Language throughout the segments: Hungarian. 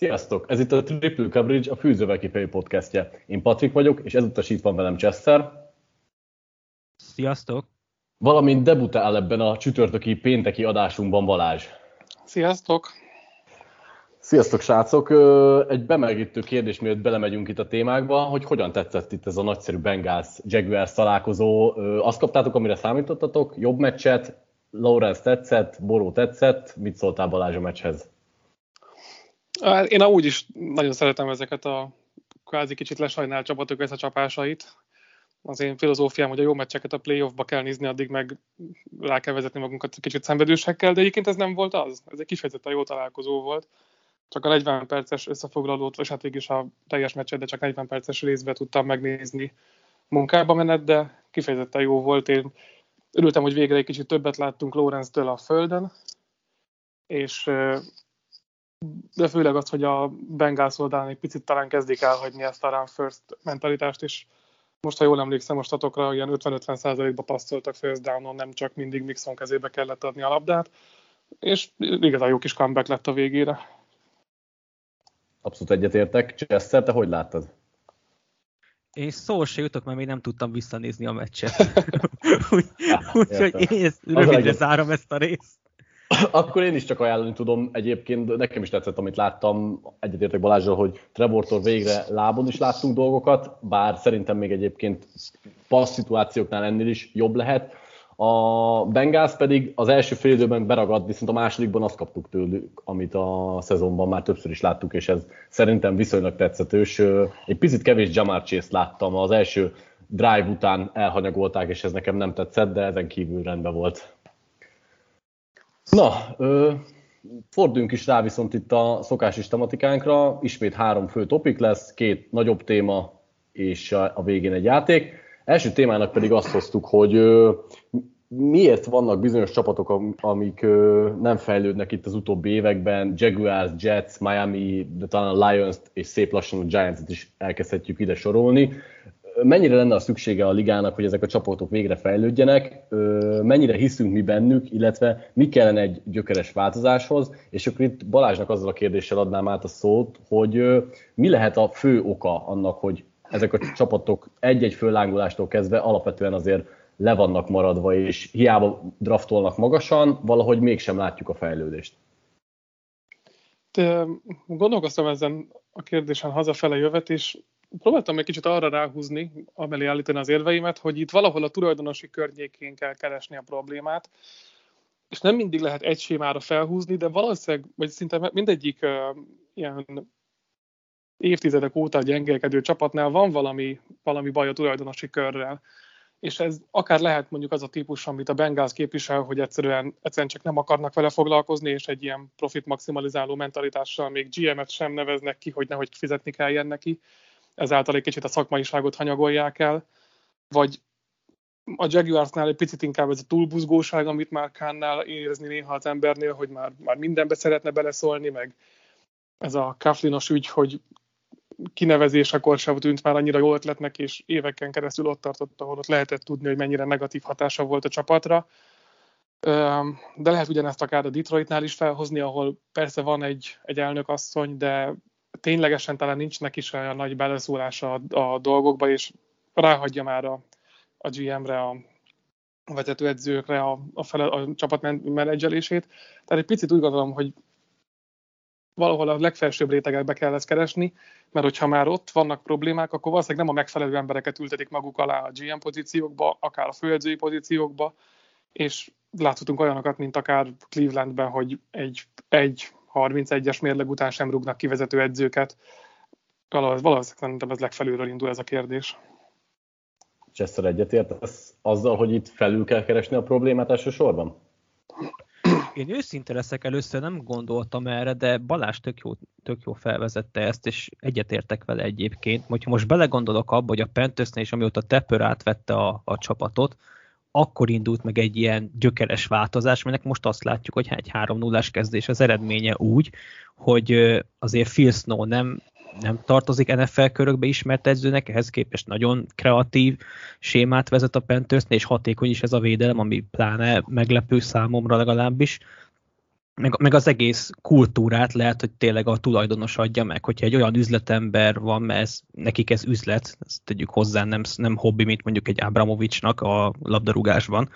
Sziasztok! Ez itt a Triple Coverage, a Fűzővel kifejű podcastje. Én Patrik vagyok, és ezúttal itt van velem Chester. Sziasztok! Valamint debutál ebben a csütörtöki pénteki adásunkban Balázs. Sziasztok! Sziasztok, srácok! Egy bemelegítő kérdés, mielőtt belemegyünk itt a témákba, hogy hogyan tetszett itt ez a nagyszerű Bengals Jaguars találkozó. Azt kaptátok, amire számítottatok? Jobb meccset? Lawrence tetszett? Boró tetszett? Mit szóltál Balázs a meccshez? Én amúgy is nagyon szeretem ezeket a kvázi kicsit lesajnált csapatok összecsapásait. Az én filozófiám, hogy a jó meccseket a playoffba kell nézni, addig meg rá kell vezetni magunkat kicsit szenvedősekkel, de egyébként ez nem volt az. Ez egy kifejezetten jó találkozó volt. Csak a 40 perces összefoglalót, vagy hát végig a teljes meccset, de csak 40 perces részbe tudtam megnézni munkába menet, de kifejezetten jó volt. Én örültem, hogy végre egy kicsit többet láttunk Lorenz-től a földön, és de főleg az, hogy a Bengals oldalán egy picit talán kezdik elhagyni ezt a run first mentalitást, és most, ha jól emlékszem, most atokra ilyen 50-50%-ba passzoltak first downon, nem csak mindig Mixon kezébe kellett adni a labdát, és igazán jó kis comeback lett a végére. Abszolút egyetértek. Chester, te hogy láttad? Én szó se jutok, mert még nem tudtam visszanézni a meccset. Úgyhogy úgy, én rövidre zárom ezt a részt. Akkor én is csak ajánlani tudom. Egyébként nekem is tetszett, amit láttam. Egyetértek Balázsral, hogy Trevortól végre lábon is láttunk dolgokat, bár szerintem még egyébként passz szituációknál ennél is jobb lehet. A Bengals pedig az első fél időben beragadt, viszont a másodikban azt kaptuk tőlük, amit a szezonban már többször is láttuk, és ez szerintem viszonylag tetszetős. Egy picit kevés Jamar chase láttam, az első drive után elhanyagolták, és ez nekem nem tetszett, de ezen kívül rendben volt. Na, ö, forduljunk is rá viszont itt a szokásos tematikánkra. Ismét három fő topik lesz, két nagyobb téma és a, végén egy játék. Első témának pedig azt hoztuk, hogy ö, miért vannak bizonyos csapatok, amik ö, nem fejlődnek itt az utóbbi években, Jaguars, Jets, Miami, de talán a Lions és szép lassan a Giants-et is elkezdhetjük ide sorolni mennyire lenne a szüksége a ligának, hogy ezek a csapatok végre fejlődjenek, mennyire hiszünk mi bennük, illetve mi kellene egy gyökeres változáshoz, és akkor itt Balázsnak azzal a kérdéssel adnám át a szót, hogy mi lehet a fő oka annak, hogy ezek a csapatok egy-egy föllángolástól kezdve alapvetően azért le vannak maradva, és hiába draftolnak magasan, valahogy mégsem látjuk a fejlődést. De gondolkoztam ezen a kérdésen hazafele jövet, és próbáltam egy kicsit arra ráhúzni, amelé állítani az érveimet, hogy itt valahol a tulajdonosi környékén kell keresni a problémát, és nem mindig lehet egy sémára felhúzni, de valószínűleg, vagy szinte mindegyik uh, ilyen évtizedek óta gyengelkedő csapatnál van valami, valami baj a tulajdonosi körrel. És ez akár lehet mondjuk az a típus, amit a Bengals képvisel, hogy egyszerűen, egyszerűen csak nem akarnak vele foglalkozni, és egy ilyen profit maximalizáló mentalitással még GM-et sem neveznek ki, hogy nehogy fizetni kelljen neki ezáltal egy kicsit a szakmaiságot hanyagolják el, vagy a Jaguarsnál egy picit inkább ez a túlbuzgóság, amit már Kánnál érezni néha az embernél, hogy már, már mindenbe szeretne beleszólni, meg ez a Kaflinos ügy, hogy kinevezésekor sem tűnt már annyira jó ötletnek, és éveken keresztül ott tartott, ahol ott lehetett tudni, hogy mennyire negatív hatása volt a csapatra. De lehet ugyanezt akár a Detroitnál is felhozni, ahol persze van egy, egy elnök asszony, de ténylegesen talán nincs neki is olyan nagy beleszólása a, a dolgokba, és ráhagyja már a, a GM-re, a vezetőedzőkre a, a, fele, a csapat menedzselését. Tehát egy picit úgy gondolom, hogy valahol a legfelsőbb rétegekbe kell ezt keresni, mert hogyha már ott vannak problémák, akkor valószínűleg nem a megfelelő embereket ültetik maguk alá a GM pozíciókba, akár a főedzői pozíciókba, és láthatunk olyanokat, mint akár Clevelandben, hogy egy, egy 31-es mérleg után sem rúgnak kivezető edzőket. Valószínűleg szerintem ez legfelülről indul ez a kérdés. Chester egyetért azzal, hogy itt felül kell keresni a problémát elsősorban? Én őszinte leszek, először nem gondoltam erre, de Balázs tök jó, tök jó felvezette ezt, és egyetértek vele egyébként. Hogyha most belegondolok abba, hogy a Panthersnél is amióta Tepper átvette a, a csapatot, akkor indult meg egy ilyen gyökeres változás, mert most azt látjuk, hogy egy 3 0 kezdés az eredménye úgy, hogy azért Phil Snow nem, nem tartozik NFL körökbe ismert edzőnek, ehhez képest nagyon kreatív sémát vezet a panthers és hatékony is ez a védelem, ami pláne meglepő számomra legalábbis. Meg, meg az egész kultúrát lehet, hogy tényleg a tulajdonos adja meg, hogyha egy olyan üzletember van, mert ez, nekik ez üzlet, ezt tegyük hozzá, nem, nem hobbi, mint mondjuk egy Abramovicsnak a labdarúgásban,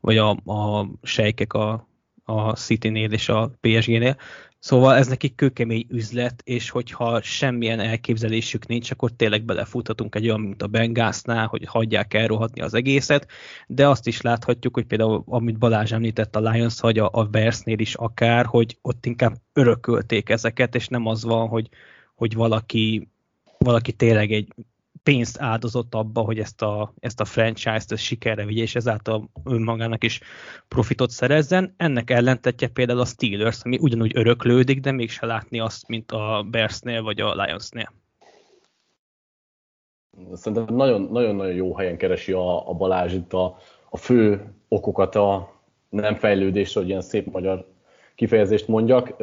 vagy a, a sejkek a, a City-nél és a PSG-nél. Szóval ez nekik kőkemény üzlet, és hogyha semmilyen elképzelésük nincs, akkor tényleg belefuthatunk egy olyan, mint a Bengásznál, hogy hagyják elrohatni az egészet, de azt is láthatjuk, hogy például, amit Balázs említett a Lions, vagy a, a Bearsnél is akár, hogy ott inkább örökölték ezeket, és nem az van, hogy, hogy valaki, valaki tényleg egy pénzt áldozott abba, hogy ezt a, ezt a franchise-t ezt sikerre vigye, és ezáltal önmagának is profitot szerezzen. Ennek ellentetje például a Steelers, ami ugyanúgy öröklődik, de mégse látni azt, mint a Bearsnél vagy a Lionsnél. Szerintem nagyon-nagyon jó helyen keresi a, a Balázs itt a, a fő okokat a nem fejlődésre, hogy ilyen szép magyar kifejezést mondjak.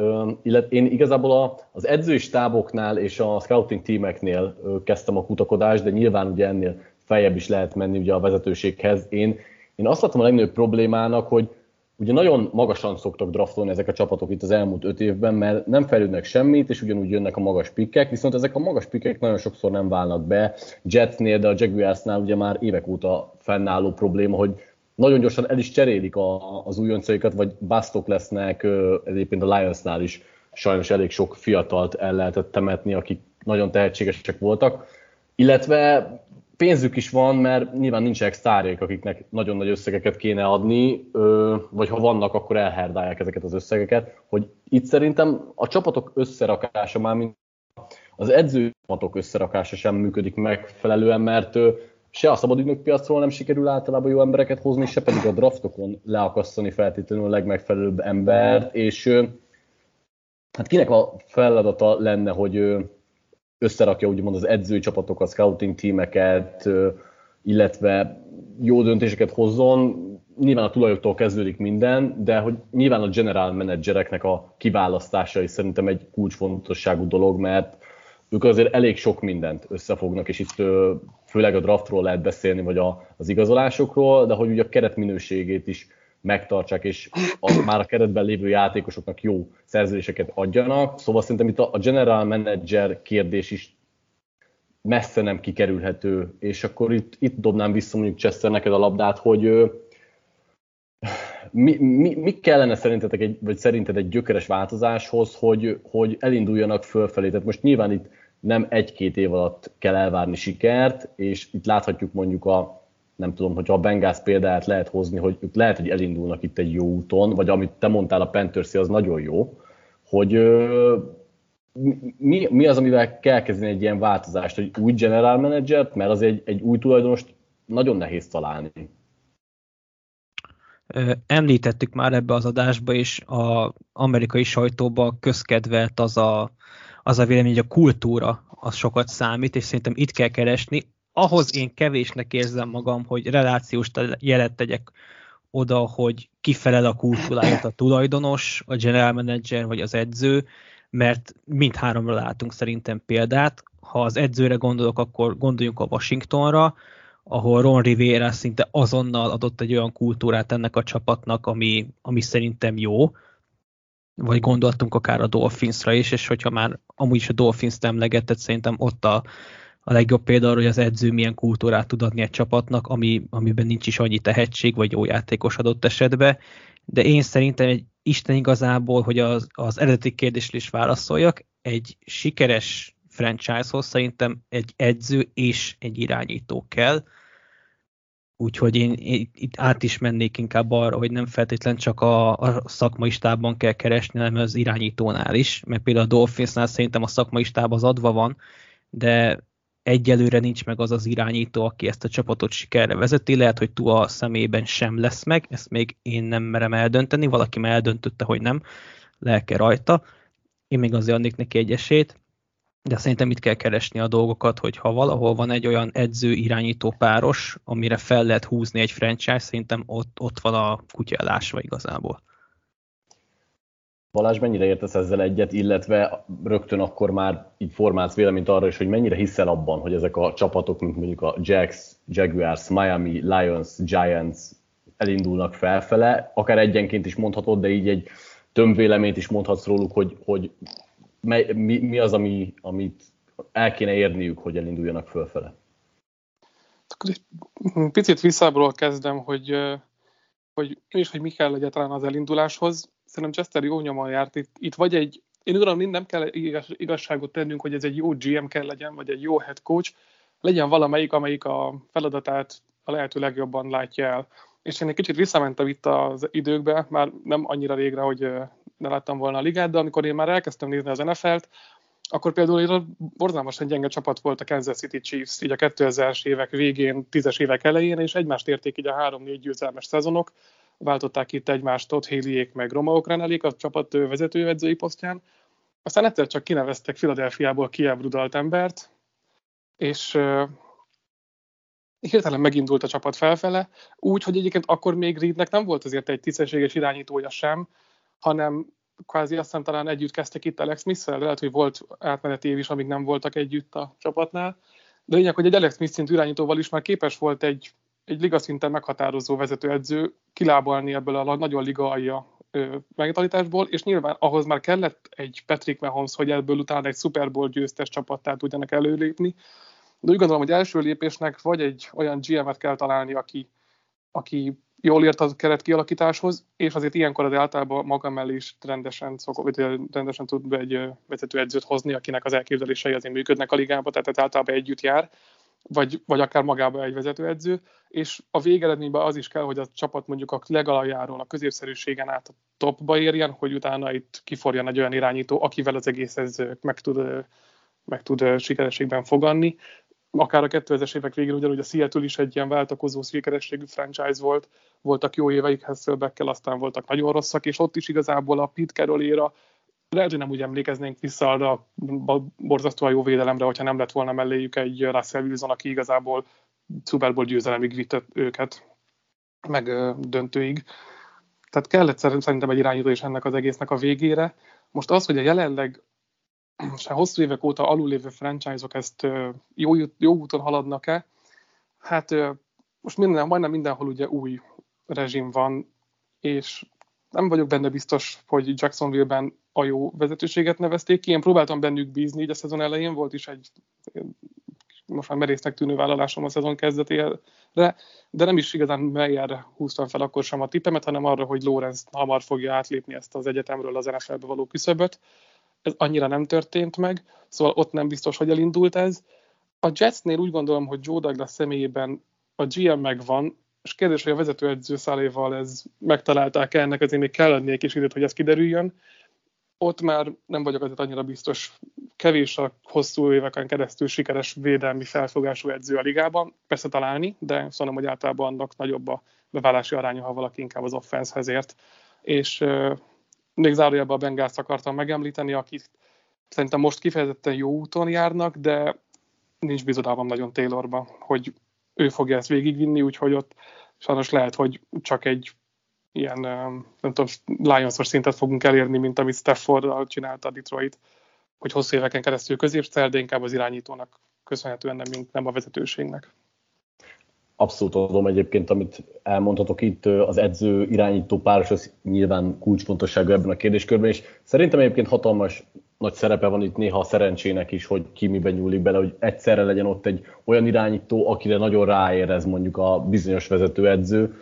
Illetve én igazából az edzői stáboknál és a scouting tímeknél kezdtem a kutakodást, de nyilván ugye ennél feljebb is lehet menni ugye a vezetőséghez. Én, én azt látom a legnagyobb problémának, hogy ugye nagyon magasan szoktak draftolni ezek a csapatok itt az elmúlt öt évben, mert nem fejlődnek semmit, és ugyanúgy jönnek a magas pikkek, viszont ezek a magas pikkek nagyon sokszor nem válnak be. Jetsnél, de a Jaguarsnál ugye már évek óta fennálló probléma, hogy nagyon gyorsan el is cserélik a, az újoncaikat, vagy basztok lesznek, egyébként a Lionsnál is sajnos elég sok fiatalt el lehetett temetni, akik nagyon tehetségesek voltak, illetve pénzük is van, mert nyilván nincsenek sztárjaik, akiknek nagyon nagy összegeket kéne adni, vagy ha vannak, akkor elherdálják ezeket az összegeket, hogy itt szerintem a csapatok összerakása már, mint az edzőcsapatok összerakása sem működik megfelelően, mert se a szabadügynök piacról nem sikerül általában jó embereket hozni, se pedig a draftokon leakasztani feltétlenül a legmegfelelőbb embert, és hát kinek a feladata lenne, hogy összerakja úgymond az edzői csapatokat, scouting tímeket, illetve jó döntéseket hozzon. Nyilván a tulajoktól kezdődik minden, de hogy nyilván a general menedzsereknek a kiválasztása is szerintem egy kulcsfontosságú dolog, mert ők azért elég sok mindent összefognak, és itt főleg a draftról lehet beszélni, vagy a, az igazolásokról, de hogy ugye a keret minőségét is megtartsák, és a, már a keretben lévő játékosoknak jó szerződéseket adjanak. Szóval szerintem itt a, a general manager kérdés is messze nem kikerülhető, és akkor itt, itt dobnám vissza mondjuk Chester neked a labdát, hogy mi, mi, mi kellene szerintetek egy, vagy szerinted egy gyökeres változáshoz, hogy, hogy elinduljanak fölfelé? Tehát most nyilván itt nem egy-két év alatt kell elvárni sikert, és itt láthatjuk mondjuk a, nem tudom, hogyha a Bengász példáját lehet hozni, hogy ők lehet, hogy elindulnak itt egy jó úton, vagy amit te mondtál a Panthers az nagyon jó, hogy mi, mi az, amivel kell kezdeni egy ilyen változást, hogy új general manager mert az egy, egy új tulajdonost nagyon nehéz találni. Említettük már ebbe az adásba is, az amerikai sajtóban közkedvelt az a az a vélemény, hogy a kultúra az sokat számít, és szerintem itt kell keresni. Ahhoz én kevésnek érzem magam, hogy relációs jelet tegyek oda, hogy kifelel a kultúráját a tulajdonos, a general manager vagy az edző, mert mindháromra látunk szerintem példát. Ha az edzőre gondolok, akkor gondoljunk a Washingtonra, ahol Ron Rivera szinte azonnal adott egy olyan kultúrát ennek a csapatnak, ami, ami szerintem jó, vagy gondoltunk akár a Dolphinsra is, és hogyha már amúgy is a Dolphins-t emlegetett, szerintem ott a, a legjobb példa arra, hogy az edző milyen kultúrát tud adni egy csapatnak, ami, amiben nincs is annyi tehetség, vagy jó játékos adott esetben. De én szerintem egy Isten igazából, hogy az, az eredeti kérdésre is válaszoljak, egy sikeres franchise-hoz szerintem egy edző és egy irányító kell, Úgyhogy én, itt át is mennék inkább arra, hogy nem feltétlen csak a, a szakmai stábban kell keresni, hanem az irányítónál is, mert például a Dolphinsnál szerintem a szakmai stáb az adva van, de egyelőre nincs meg az az irányító, aki ezt a csapatot sikerre vezeti, lehet, hogy Tua személyben sem lesz meg, ezt még én nem merem eldönteni, valaki már eldöntötte, hogy nem, lelke rajta, én még azért adnék neki egy esélyt, de szerintem itt kell keresni a dolgokat, hogy ha valahol van egy olyan edző-irányító páros, amire fel lehet húzni egy franchise, szerintem ott, ott van a kutya elásva igazából. Balázs, mennyire értesz ezzel egyet, illetve rögtön akkor már így formálsz véleményt arra is, hogy mennyire hiszel abban, hogy ezek a csapatok, mint mondjuk a Jacks, Jaguars, Miami, Lions, Giants elindulnak felfele, akár egyenként is mondhatod, de így egy tömvéleményt is mondhatsz róluk, hogy, hogy mi, mi az, ami, amit el kéne érniük, hogy elinduljanak fölfele. Akkor egy picit visszábbról kezdem, hogy, hogy és hogy mi kell egyáltalán az elinduláshoz. Szerintem Chester jó nyomon járt. Itt, itt vagy egy, én tudom, nem kell igazságot tennünk, hogy ez egy jó GM kell legyen, vagy egy jó head coach, legyen valamelyik, amelyik a feladatát a lehető legjobban látja el. És én egy kicsit visszamentem itt az időkbe, már nem annyira régre, hogy ne láttam volna a ligát, de amikor én már elkezdtem nézni az NFL-t, akkor például egy borzalmasan gyenge csapat volt a Kansas City Chiefs, így a 2000-es évek végén, 10-es évek elején, és egymást érték így a 3-4 győzelmes szezonok, váltották itt egymást ott Héliék meg Romaok Renelék a csapat vezetőedzői posztján. Aztán egyszer csak kineveztek Philadelphiából kiábrudalt embert, és hirtelen megindult a csapat felfele, úgy, hogy egyébként akkor még Reednek nem volt azért egy tisztességes irányítója sem, hanem kvázi azt hiszem talán együtt kezdtek itt Alex smith lehet, hogy volt átmeneti év is, amíg nem voltak együtt a csapatnál, de lényeg, hogy egy Alex Smith szintű irányítóval is már képes volt egy, egy liga szinten meghatározó vezetőedző kilábalni ebből a nagyon liga alja mentalitásból, és nyilván ahhoz már kellett egy Patrick Mahomes, hogy ebből utána egy Super Bowl győztes csapattá tudjanak előlépni, de úgy gondolom, hogy első lépésnek vagy egy olyan GM-et kell találni, aki, aki jól ért a keret kialakításhoz, és azért ilyenkor az általában maga mellé is rendesen, szokott, vagy rendesen tud egy vezetőedzőt hozni, akinek az elképzelései azért működnek a ligába, tehát ez általában együtt jár, vagy, vagy akár magába egy vezetőedző, és a végeredményben az is kell, hogy a csapat mondjuk a legaljáról a középszerűségen át a topba érjen, hogy utána itt kiforjan egy olyan irányító, akivel az egész ez meg tud, meg tud sikerességben foganni akár a 2000-es évek végén ugyanúgy a Seattle is egy ilyen váltakozó sikerességű franchise volt, voltak jó éveik Hasselbeckkel, aztán voltak nagyon rosszak, és ott is igazából a Pete Carroll éra lehet, hogy nem úgy emlékeznénk vissza arra a borzasztóan jó védelemre, hogyha nem lett volna melléjük egy Russell Wilson, aki igazából Super Bowl győzelemig vitte őket, meg döntőig. Tehát kellett szerintem egy irányító is ennek az egésznek a végére. Most az, hogy a jelenleg most már hosszú évek óta alulévő franchise-ok ezt jó, jó úton haladnak-e? Hát most minden, majdnem mindenhol ugye új rezsim van, és nem vagyok benne biztos, hogy Jacksonville-ben a jó vezetőséget nevezték ki. Én próbáltam bennük bízni, így a szezon elején volt is egy most már merésznek tűnő vállalásom a szezon kezdetére, de nem is igazán Meyerre húztam fel akkor sem a tippemet, hanem arra, hogy Lorenz hamar fogja átlépni ezt az egyetemről az NFL-be való küszöböt ez annyira nem történt meg, szóval ott nem biztos, hogy elindult ez. A Jetsnél úgy gondolom, hogy Joe Douglas személyében a GM megvan, és kérdés, hogy a vezetőedző száléval ez megtalálták -e, ennek azért még kell adni egy kis időt, hogy ez kiderüljön. Ott már nem vagyok azért annyira biztos, kevés a hosszú éveken keresztül sikeres védelmi felfogású edző a ligában, persze találni, de szóval hogy általában annak nagyobb a beválási aránya, ha valaki inkább az offenszhez ért. És még zárójelben a Bengals akartam megemlíteni, akik szerintem most kifejezetten jó úton járnak, de nincs bizodalmam nagyon Taylorba, hogy ő fogja ezt végigvinni, úgyhogy ott sajnos lehet, hogy csak egy ilyen, nem tudom, lions szintet fogunk elérni, mint amit Stafford csinálta a Detroit, hogy hosszú éveken keresztül középszer, de inkább az irányítónak köszönhetően nem, nem a vezetőségnek. Abszolút adom egyébként, amit elmondhatok itt, az edző irányító páros az nyilván kulcsfontosságú ebben a kérdéskörben, és szerintem egyébként hatalmas nagy szerepe van itt néha a szerencsének is, hogy ki miben nyúlik bele, hogy egyszerre legyen ott egy olyan irányító, akire nagyon ráérez mondjuk a bizonyos vezetőedző.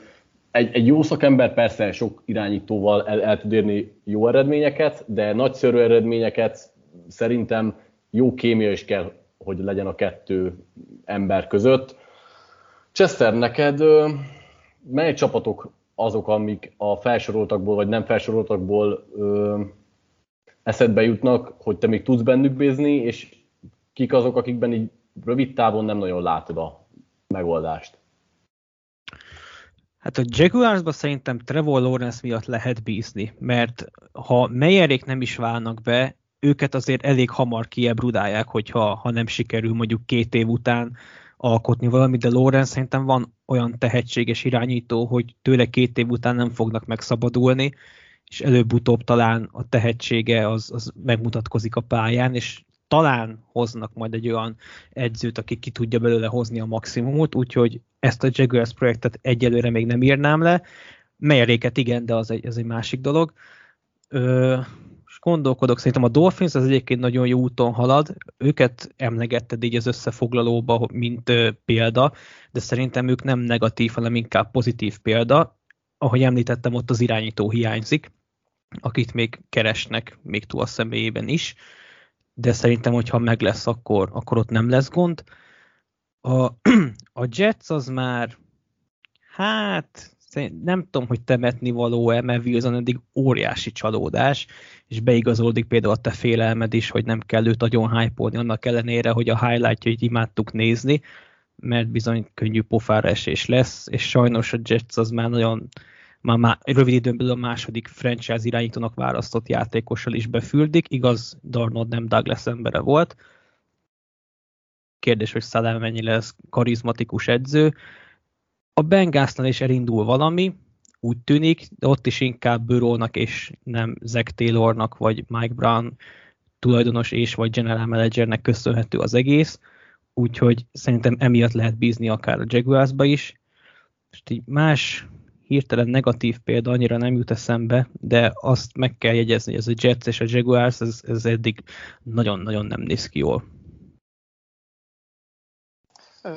Egy, egy jó szakember persze sok irányítóval el, el tud érni jó eredményeket, de nagyszerű eredményeket szerintem jó kémia is kell, hogy legyen a kettő ember között Chester, neked mely csapatok azok, amik a felsoroltakból, vagy nem felsoroltakból ö, eszedbe jutnak, hogy te még tudsz bennük bízni, és kik azok, akikben így rövid távon nem nagyon látod a megoldást? Hát a Jaguarsban szerintem Trevor Lawrence miatt lehet bízni, mert ha Meyerék nem is válnak be, őket azért elég hamar kiebrudálják, hogyha ha nem sikerül mondjuk két év után alkotni valamit, de Lorenz szerintem van olyan tehetséges irányító, hogy tőle két év után nem fognak megszabadulni, és előbb-utóbb talán a tehetsége az, az megmutatkozik a pályán, és talán hoznak majd egy olyan edzőt, aki ki tudja belőle hozni a maximumot, úgyhogy ezt a Jaguars projektet egyelőre még nem írnám le. Melyeréket igen, de az egy, az egy másik dolog. Ö, és gondolkodok, szerintem a Dolphins az egyébként nagyon jó úton halad, őket emlegetted így az összefoglalóba, mint ö, példa, de szerintem ők nem negatív, hanem inkább pozitív példa. Ahogy említettem, ott az irányító hiányzik, akit még keresnek, még túl a személyében is, de szerintem, hogyha meg lesz, akkor, akkor ott nem lesz gond. A, a Jets az már, hát nem tudom, hogy temetni való-e, mert Wilson eddig óriási csalódás, és beigazolódik például a te félelmed is, hogy nem kell őt nagyon hype annak ellenére, hogy a highlightjait imádtuk nézni, mert bizony könnyű pofára esés lesz, és sajnos a Jets az már nagyon már, már rövid időn belül a második franchise irányítónak választott játékossal is befüldik, igaz, Darnold nem Douglas embere volt. Kérdés, hogy Szalem mennyi lesz karizmatikus edző. A Bengalsnál is elindul valami, úgy tűnik, de ott is inkább Burrownak és nem Zach Taylornak vagy Mike Brown tulajdonos és vagy general managernek köszönhető az egész, úgyhogy szerintem emiatt lehet bízni akár a Jaguarsba is. És így más hirtelen negatív példa annyira nem jut eszembe, de azt meg kell jegyezni, hogy ez a Jets és a Jaguars, ez, ez eddig nagyon-nagyon nem néz ki jól.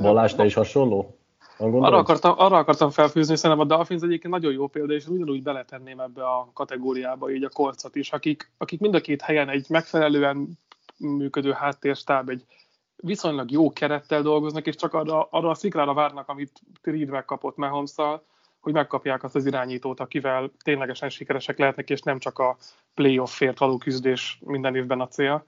Balázs, te is hasonló? Arra akartam, arra akartam felfűzni, szerintem a Dolphins egyébként nagyon jó példa, és ugyanúgy beletenném ebbe a kategóriába így a kolcot is, akik, akik mind a két helyen egy megfelelően működő háttérstáb, egy viszonylag jó kerettel dolgoznak, és csak arra, arra a szikrára várnak, amit Reed megkapott mahomes hogy megkapják azt az irányítót, akivel ténylegesen sikeresek lehetnek, és nem csak a playoffért való küzdés minden évben a cél.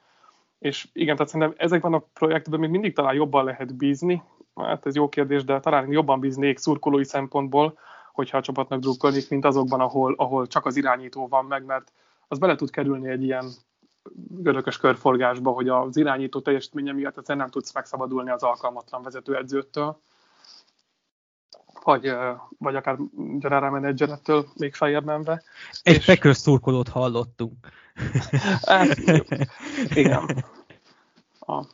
És igen, tehát szerintem ezekben a projektben még mindig talán jobban lehet bízni, hát ez jó kérdés, de talán jobban bíznék szurkolói szempontból, hogyha a csapatnak drukkolnék, mint azokban, ahol, ahol csak az irányító van meg, mert az bele tud kerülni egy ilyen görökös körforgásba, hogy az irányító teljesítménye miatt egyszerűen nem tudsz megszabadulni az alkalmatlan vezetőedzőtől, vagy, vagy akár general managerettől még feljebb menve. Egy és... Packers szurkolót hallottunk. hát, igen. A,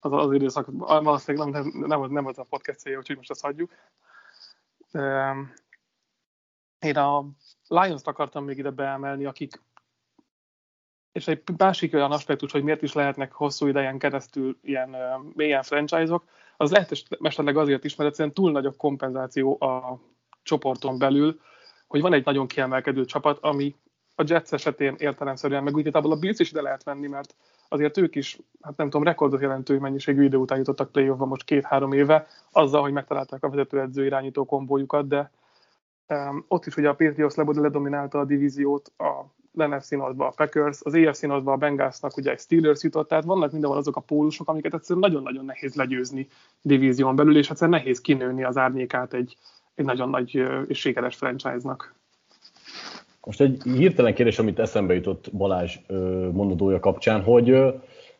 az, az időszak, valószínűleg nem, nem, nem az a podcast célja, úgyhogy most ezt hagyjuk. Én a Lions-t akartam még ide beemelni, akik és egy másik olyan aspektus, hogy miért is lehetnek hosszú idejen keresztül ilyen mélyen franchise-ok, az lehet esetleg azért is, mert egyszerűen túl nagy a kompenzáció a csoporton belül, hogy van egy nagyon kiemelkedő csapat, ami a Jets esetén értelemszerűen, meg úgy a Bills is ide lehet venni, mert azért ők is, hát nem tudom, rekordot jelentő mennyiségű idő után jutottak playoffba most két-három éve, azzal, hogy megtalálták a vezetőedző irányító kombójukat, de um, ott is ugye a Patriots ledominálta a divíziót, a NFC Northba a Packers, az AFC Northba a Bengalsnak ugye egy Steelers jutott, tehát vannak mindenhol azok a pólusok, amiket egyszerűen nagyon-nagyon nehéz legyőzni divízión belül, és egyszerűen nehéz kinőni az árnyékát egy, egy nagyon nagy és sikeres franchise-nak. Most egy hirtelen kérdés, amit eszembe jutott Balázs mondodója kapcsán, hogy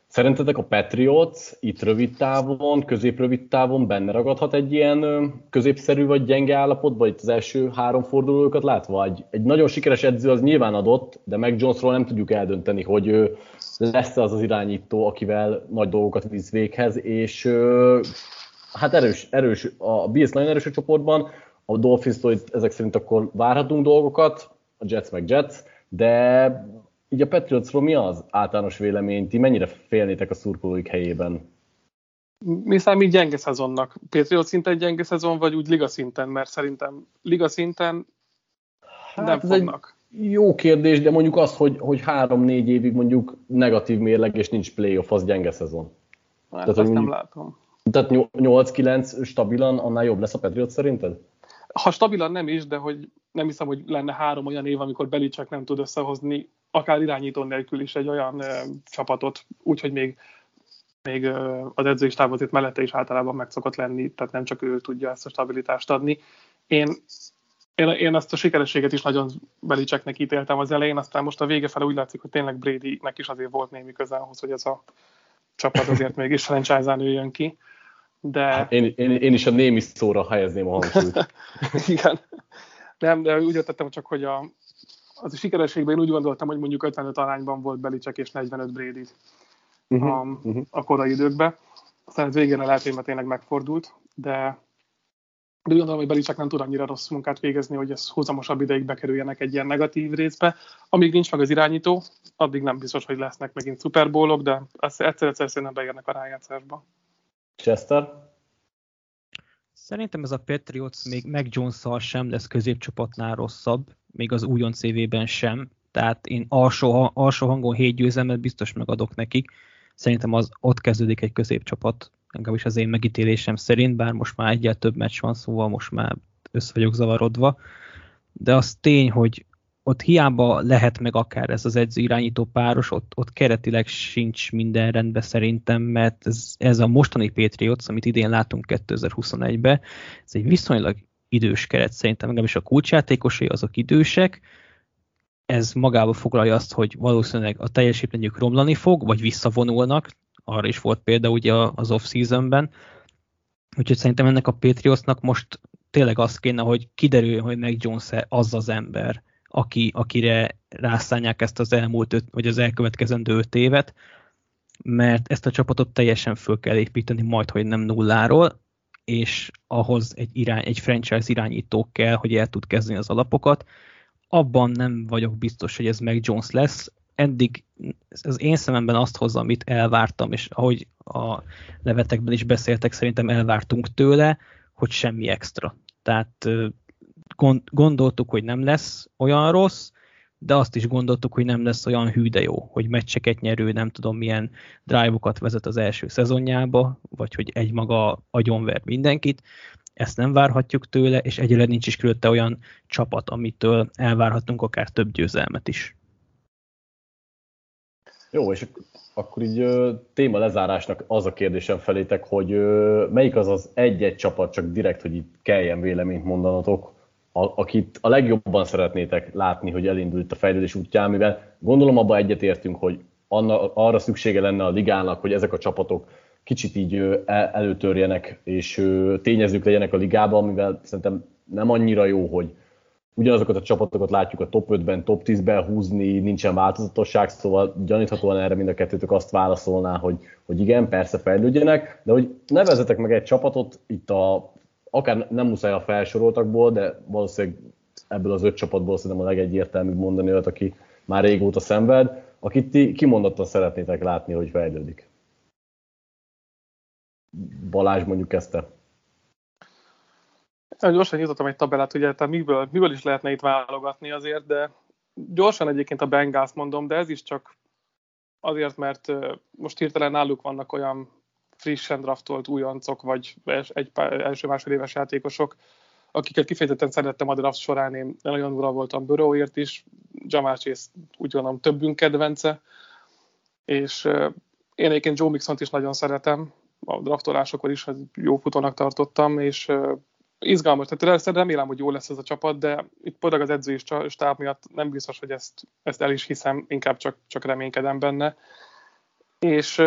Szerintetek a Patriots itt rövid távon, közép-rövid távon benne ragadhat egy ilyen középszerű vagy gyenge állapotba, itt az első három fordulókat látva? Egy, egy nagyon sikeres edző az nyilván adott, de meg Jonesról nem tudjuk eldönteni, hogy lesz az az irányító, akivel nagy dolgokat visz véghez, és hát erős, erős a Bills nagyon erős a csoportban, a dolphins ezek szerint akkor várhatunk dolgokat, a Jets meg Jets, de így a Patriotsról mi az általános vélemény? Ti mennyire félnétek a szurkolóik helyében? Mi számít gyenge szezonnak? Patriot szinten gyenge szezon, vagy úgy liga szinten? Mert szerintem liga szinten hát nem fognak. Jó kérdés, de mondjuk az, hogy, hogy három-négy évig mondjuk negatív mérleg és nincs playoff, az gyenge szezon. Hát tehát, azt nem látom. Tehát 8-9 stabilan, annál jobb lesz a Patriot szerinted? Ha stabilan nem is, de hogy nem hiszem, hogy lenne három olyan év, amikor Belicek nem tud összehozni akár irányító nélkül is egy olyan ö, csapatot, úgyhogy még, még ö, az edzői stáb azért mellette is általában meg szokott lenni, tehát nem csak ő tudja ezt a stabilitást adni. Én, én, én ezt a sikerességet is nagyon Belicseknek ítéltem az elején, aztán most a vége fele úgy látszik, hogy tényleg Bradynek is azért volt némi közel ahhoz, hogy ez a csapat azért mégis franchise-án jön ki. De... Hát én, én, én, is a némi szóra helyezném a hangsúlyt. Igen. Nem, de úgy értettem csak, hogy a, az a sikerességben én úgy gondoltam, hogy mondjuk 55 arányban volt Belicek és 45 Brady uh-huh, a, uh-huh. a korai időkben. Aztán ez végén a lehet, hogy tényleg megfordult, de de úgy gondolom, hogy Belicek nem tud annyira rossz munkát végezni, hogy ez húzamosabb ideig bekerüljenek egy ilyen negatív részbe. Amíg nincs meg az irányító, addig nem biztos, hogy lesznek megint szuperbólok, de egyszer-egyszer szerintem beérnek a rájátszásba. Chester? Szerintem ez a Patriots még meg jones sem lesz középcsapatnál rosszabb, még az újon CV-ben sem. Tehát én alsó, alsó hangon hét győzelmet biztos megadok nekik. Szerintem az ott kezdődik egy középcsapat legalábbis az én megítélésem szerint, bár most már egyel több meccs van, szóval most már össze vagyok zavarodva, de az tény, hogy ott hiába lehet meg akár ez az edző irányító páros, ott, ott keretileg sincs minden rendben szerintem, mert ez, ez a mostani Patriots, amit idén látunk 2021-ben, ez egy viszonylag idős keret szerintem, legalábbis a kulcsjátékosai azok idősek, ez magába foglalja azt, hogy valószínűleg a teljesítményük romlani fog, vagy visszavonulnak, arra is volt példa ugye az off-seasonben. Úgyhogy szerintem ennek a Patriotsnak most tényleg az kéne, hogy kiderüljön, hogy meg jones -e az az ember, aki, akire rászánják ezt az elmúlt öt, vagy az elkövetkezendő öt évet, mert ezt a csapatot teljesen föl kell építeni, majd, hogy nem nulláról, és ahhoz egy, irány, egy franchise irányító kell, hogy el tud kezdeni az alapokat. Abban nem vagyok biztos, hogy ez meg Jones lesz, eddig az én szememben azt hozza, amit elvártam, és ahogy a levetekben is beszéltek, szerintem elvártunk tőle, hogy semmi extra. Tehát gondoltuk, hogy nem lesz olyan rossz, de azt is gondoltuk, hogy nem lesz olyan hű de jó, hogy meccseket nyerő, nem tudom milyen drive-okat vezet az első szezonjába, vagy hogy egy maga agyonver mindenkit. Ezt nem várhatjuk tőle, és egyelőre nincs is körülötte olyan csapat, amitől elvárhatunk akár több győzelmet is. Jó, és akkor így téma lezárásnak az a kérdésem felétek, hogy melyik az az egy-egy csapat, csak direkt, hogy itt kelljen véleményt mondanatok, akit a legjobban szeretnétek látni, hogy elindult a fejlődés útján, mivel gondolom abban egyetértünk, hogy anna, arra szüksége lenne a ligának, hogy ezek a csapatok kicsit így előtörjenek, és tényezők legyenek a ligában, mivel szerintem nem annyira jó, hogy ugyanazokat a csapatokat látjuk a top 5-ben, top 10-ben húzni, nincsen változatosság, szóval gyaníthatóan erre mind a kettőtök azt válaszolná, hogy, hogy igen, persze fejlődjenek, de hogy nevezetek meg egy csapatot, itt a, akár nem muszáj a felsoroltakból, de valószínűleg ebből az öt csapatból szerintem a legegyértelműbb mondani olyat, aki már régóta szenved, akit ti kimondottan szeretnétek látni, hogy fejlődik. Balázs mondjuk kezdte. Gyorsan nyitottam egy tabellát, ugye, tehát miből, miből is lehetne itt válogatni azért, de gyorsan egyébként a Bengals mondom, de ez is csak azért, mert most hirtelen náluk vannak olyan frissen draftolt újoncok, vagy egy első-másodéves játékosok, akiket kifejezetten szerettem a draft során, én nagyon ura voltam Burrowért is, Jamal Chase úgy gondolom többünk kedvence, és én egyébként Joe Mixont is nagyon szeretem, a draftolásokor is jó futónak tartottam, és izgalmas, tehát remélem, hogy jó lesz ez a csapat, de itt pont az edzői stáb miatt nem biztos, hogy ezt, ezt el is hiszem, inkább csak, csak reménykedem benne. És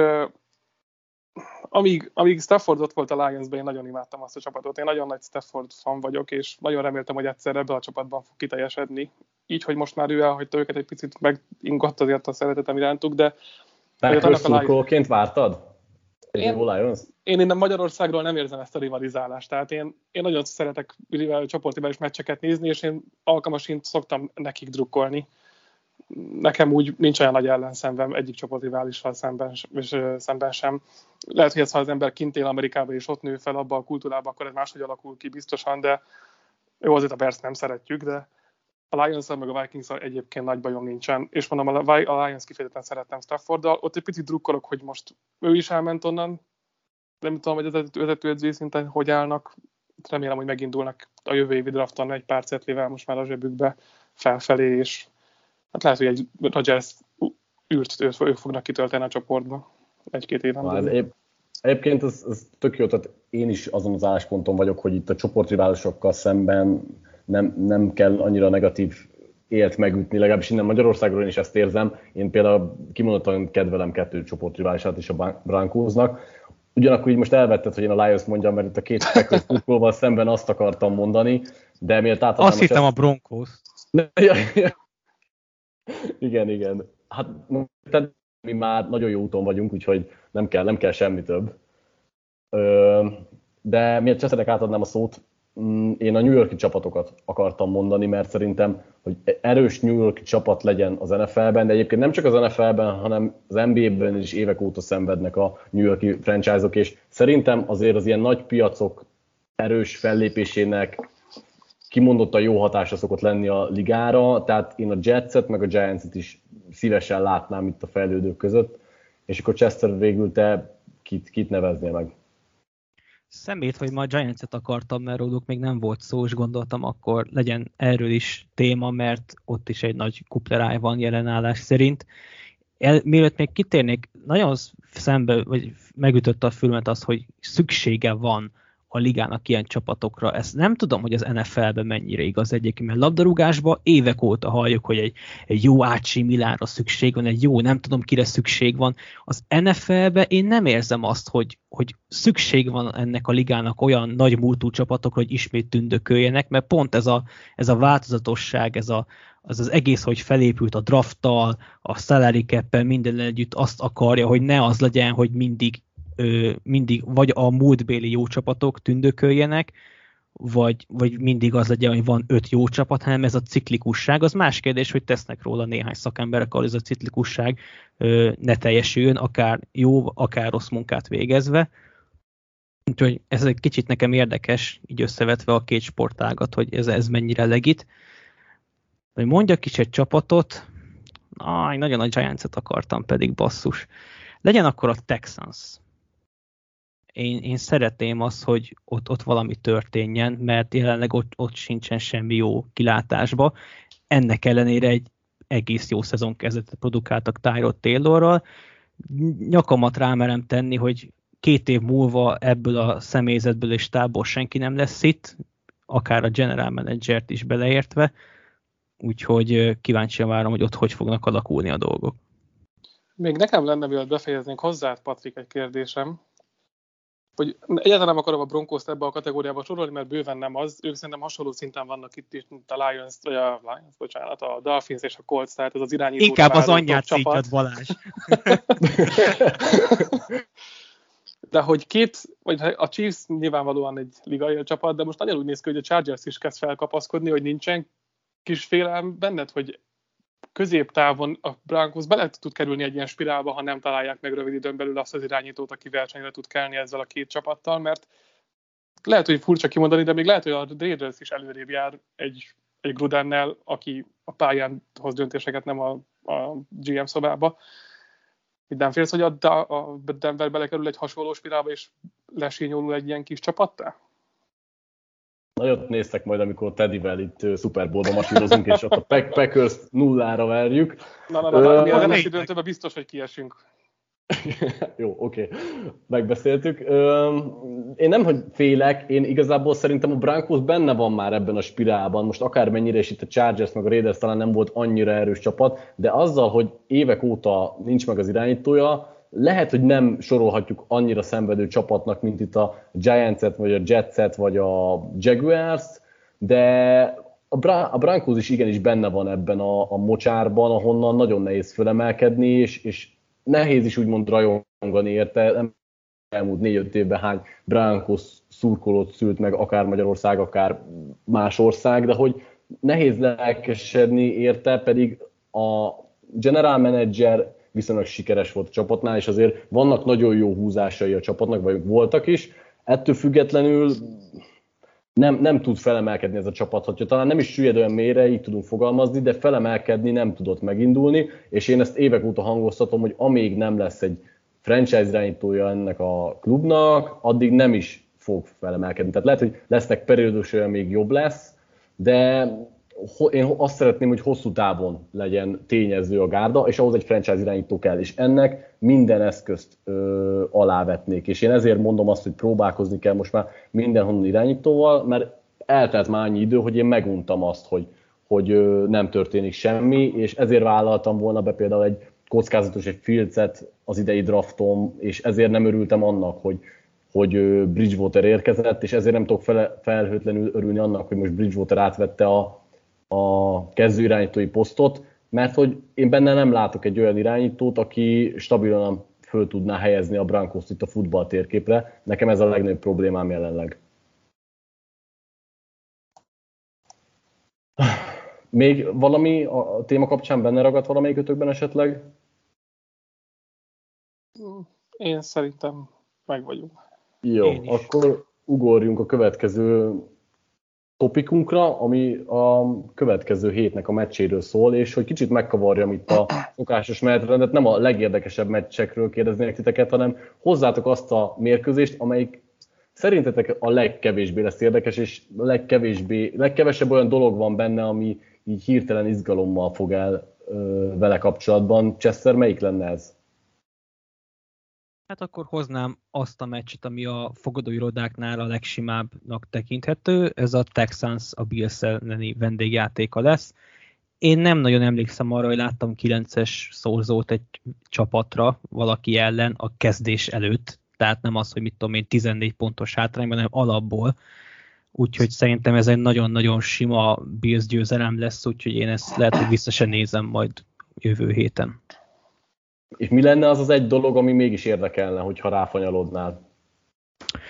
amíg, amíg Stafford ott volt a Lions-ben, én nagyon imádtam azt a csapatot. Én nagyon nagy Stafford fan vagyok, és nagyon reméltem, hogy egyszer ebbe a csapatban fog kiteljesedni. Így, hogy most már ő elhagyta őket, egy picit megingott azért a szeretetem irántuk, de... Packers vártad? Én, Lions? én innen Magyarországról nem érzem ezt a rivalizálást, tehát én, én nagyon szeretek csoportivális meccseket nézni, és én alkalmasint szoktam nekik drukkolni. Nekem úgy nincs olyan nagy ellenszemben egyik csoportriválissal szemben, és, szemben sem. Lehet, hogy ez, ha az ember kint él Amerikában és ott nő fel abba a kultúrába, akkor ez máshogy alakul ki biztosan, de jó, azért a Bears nem szeretjük, de a lions meg a vikings egyébként nagy bajom nincsen, és mondom, a Lions kifejezetten szerettem Stafforddal, ott egy picit drukkolok, hogy most ő is elment onnan, nem tudom, hogy az vezetőedzői szinten hogy állnak, remélem, hogy megindulnak a jövő évi drafton egy pár cetlivel most már a zsebükbe felfelé, és hát lehet, hogy egy Rodgers űrt ők fognak kitölteni a csoportba egy-két éven. Épp, egyébként ez, ez tök jó, tehát én is azon az állásponton vagyok, hogy itt a csoportriválisokkal szemben nem, nem kell annyira negatív élt megütni, legalábbis innen Magyarországról én is ezt érzem. Én például kimondottan kedvelem kettő csoportriválisát is a Brankóznak. Ugyanakkor így most elvetted, hogy én a Lions mondjam, mert itt a két Packers szemben azt akartam mondani, de miért átadnám... Azt hittem ezt... a Broncos. igen, igen. Hát mi már nagyon jó úton vagyunk, úgyhogy nem kell, nem kell semmi több. De miért Cseszedek átadnám a szót, mm, én a New Yorki csapatokat akartam mondani, mert szerintem, hogy erős New Yorki csapat legyen az NFL-ben, de egyébként nem csak az NFL-ben, hanem az NBA-ben is évek óta szenvednek a New Yorki franchise-ok, és szerintem azért az ilyen nagy piacok erős fellépésének kimondottan jó hatása szokott lenni a ligára, tehát én a Jetset meg a Giantset is szívesen látnám itt a fejlődők között, és akkor Chester végül te kit, kit neveznél meg? Szemét, hogy ma Giants-et akartam, mert róluk még nem volt szó, és gondoltam, akkor legyen erről is téma, mert ott is egy nagy kupleráj van jelenállás szerint. El, mielőtt még kitérnék, nagyon szembe, vagy megütötte a fülmet az, hogy szüksége van a ligának ilyen csapatokra. Ezt nem tudom, hogy az NFL-ben mennyire igaz egyébként, mert labdarúgásban évek óta halljuk, hogy egy, egy jó Ácsi Milára szükség van, egy jó nem tudom kire szükség van. Az NFL-ben én nem érzem azt, hogy, hogy szükség van ennek a ligának olyan nagy múltú csapatokra, hogy ismét tündököljenek, mert pont ez a, ez a változatosság, ez a, az az egész, hogy felépült a drafttal, a salary cap minden együtt azt akarja, hogy ne az legyen, hogy mindig ö, mindig vagy a múltbéli jó csapatok tündököljenek, vagy, vagy mindig az legyen, hogy van öt jó csapat, hanem ez a ciklikusság. Az más kérdés, hogy tesznek róla néhány szakemberek, ahol ez a ciklikusság ö, ne teljesüljön, akár jó, akár rossz munkát végezve. Úgyhogy ez egy kicsit nekem érdekes, így összevetve a két sportágat, hogy ez, ez mennyire legit. Hogy mondjak is egy csapatot, Aj, nagyon a Giants-et akartam pedig, basszus. Legyen akkor a Texans én, én szeretném azt, hogy ott, ott valami történjen, mert jelenleg ott, ott sincsen semmi jó kilátásba. Ennek ellenére egy egész jó szezon kezdetet produkáltak Tyrod Taylorral. Nyakamat rámerem tenni, hogy két év múlva ebből a személyzetből és tából senki nem lesz itt, akár a general managert is beleértve, úgyhogy kíváncsian várom, hogy ott hogy fognak alakulni a dolgok. Még nekem lenne, mielőtt befejeznénk hozzá, Patrik, egy kérdésem hogy egyáltalán nem akarom a broncos ebbe a kategóriába sorolni, mert bőven nem az. Ők szerintem hasonló szinten vannak itt is, mint a Lions, vagy a Lions, bocsánat, a Dolphins és a Colts, tehát ez az irányító. Inkább az anyját szítjad, Balázs. de hogy két, vagy a Chiefs nyilvánvalóan egy ligai csapat, de most nagyon úgy néz ki, hogy a Chargers is kezd felkapaszkodni, hogy nincsen kis félelem benned, hogy középtávon a Broncos bele tud kerülni egy ilyen spirálba, ha nem találják meg rövid időn belül azt az irányítót, aki versenyre tud kelni ezzel a két csapattal, mert lehet, hogy furcsa kimondani, de még lehet, hogy a Raiders is előrébb jár egy, egy Grudennel, aki a pályán hoz döntéseket, nem a, a GM szobába. Itt nem félsz, hogy a, a Denver belekerül egy hasonló spirálba, és lesényolul egy ilyen kis csapattá? Nagyot néztek majd, amikor Teddyvel itt Super Bowl-ba masírozunk, és ott a Pack Packers nullára verjük. Na, na, na, na mi az NFC döntőben biztos, hogy kiesünk. Jó, oké, okay. megbeszéltük. Én nem, hogy félek, én igazából szerintem a Broncos benne van már ebben a spirálban. Most akármennyire is itt a Chargers meg a Raiders talán nem volt annyira erős csapat, de azzal, hogy évek óta nincs meg az irányítója, lehet, hogy nem sorolhatjuk annyira szenvedő csapatnak, mint itt a Giants-et, vagy a Jets-et, vagy a Jaguars, de a, Bra- a Broncos is igenis benne van ebben a, a mocsárban, ahonnan nagyon nehéz fölemelkedni, és, és nehéz is úgymond rajongani érte. Nem elmúlt négy-öt évben hány Broncos szurkolót szült meg, akár Magyarország, akár más ország, de hogy nehéz lelkesedni érte, pedig a general manager viszonylag sikeres volt a csapatnál, és azért vannak nagyon jó húzásai a csapatnak, vagy voltak is. Ettől függetlenül nem, nem tud felemelkedni ez a csapat, hogyha talán nem is süllyed olyan mélyre, így tudunk fogalmazni, de felemelkedni nem tudott megindulni, és én ezt évek óta hangoztatom, hogy amíg nem lesz egy franchise irányítója ennek a klubnak, addig nem is fog felemelkedni. Tehát lehet, hogy lesznek periódus, még jobb lesz, de én azt szeretném, hogy hosszú távon legyen tényező a gárda, és ahhoz egy franchise irányító kell, és ennek minden eszközt ö, alávetnék. És én ezért mondom azt, hogy próbálkozni kell most már mindenhonnan irányítóval, mert eltelt már annyi idő, hogy én meguntam azt, hogy, hogy ö, nem történik semmi, és ezért vállaltam volna be például egy kockázatos egy filcet az idei draftom, és ezért nem örültem annak, hogy, hogy Bridgewater érkezett, és ezért nem tudok fel, felhőtlenül örülni annak, hogy most Bridgewater átvette a, a kezdő irányítói posztot, mert hogy én benne nem látok egy olyan irányítót, aki stabilan föl tudná helyezni a Brankoszt itt a futball térképre. Nekem ez a legnagyobb problémám jelenleg. Még valami a téma kapcsán benne ragadt valamelyikötökben esetleg? Én szerintem meg vagyunk. Jó, akkor ugorjunk a következő topikunkra, ami a következő hétnek a meccséről szól, és hogy kicsit megkavarjam itt a szokásos menetrendet, nem a legérdekesebb meccsekről kérdeznék titeket, hanem hozzátok azt a mérkőzést, amelyik szerintetek a legkevésbé lesz érdekes, és legkevésbé, legkevesebb olyan dolog van benne, ami így hirtelen izgalommal fog el ö, vele kapcsolatban. Chester, melyik lenne ez? Hát akkor hoznám azt a meccset, ami a fogadóirodáknál a legsimábbnak tekinthető. Ez a Texans a Bills elleni vendégjátéka lesz. Én nem nagyon emlékszem arra, hogy láttam 9-es szorzót egy csapatra valaki ellen a kezdés előtt. Tehát nem az, hogy mit tudom én 14 pontos hátrányban, hanem alapból. Úgyhogy szerintem ez egy nagyon-nagyon sima Bills győzelem lesz, úgyhogy én ezt lehet, hogy vissza se nézem majd jövő héten. És mi lenne az az egy dolog, ami mégis érdekelne, hogyha ráfanyalodnál?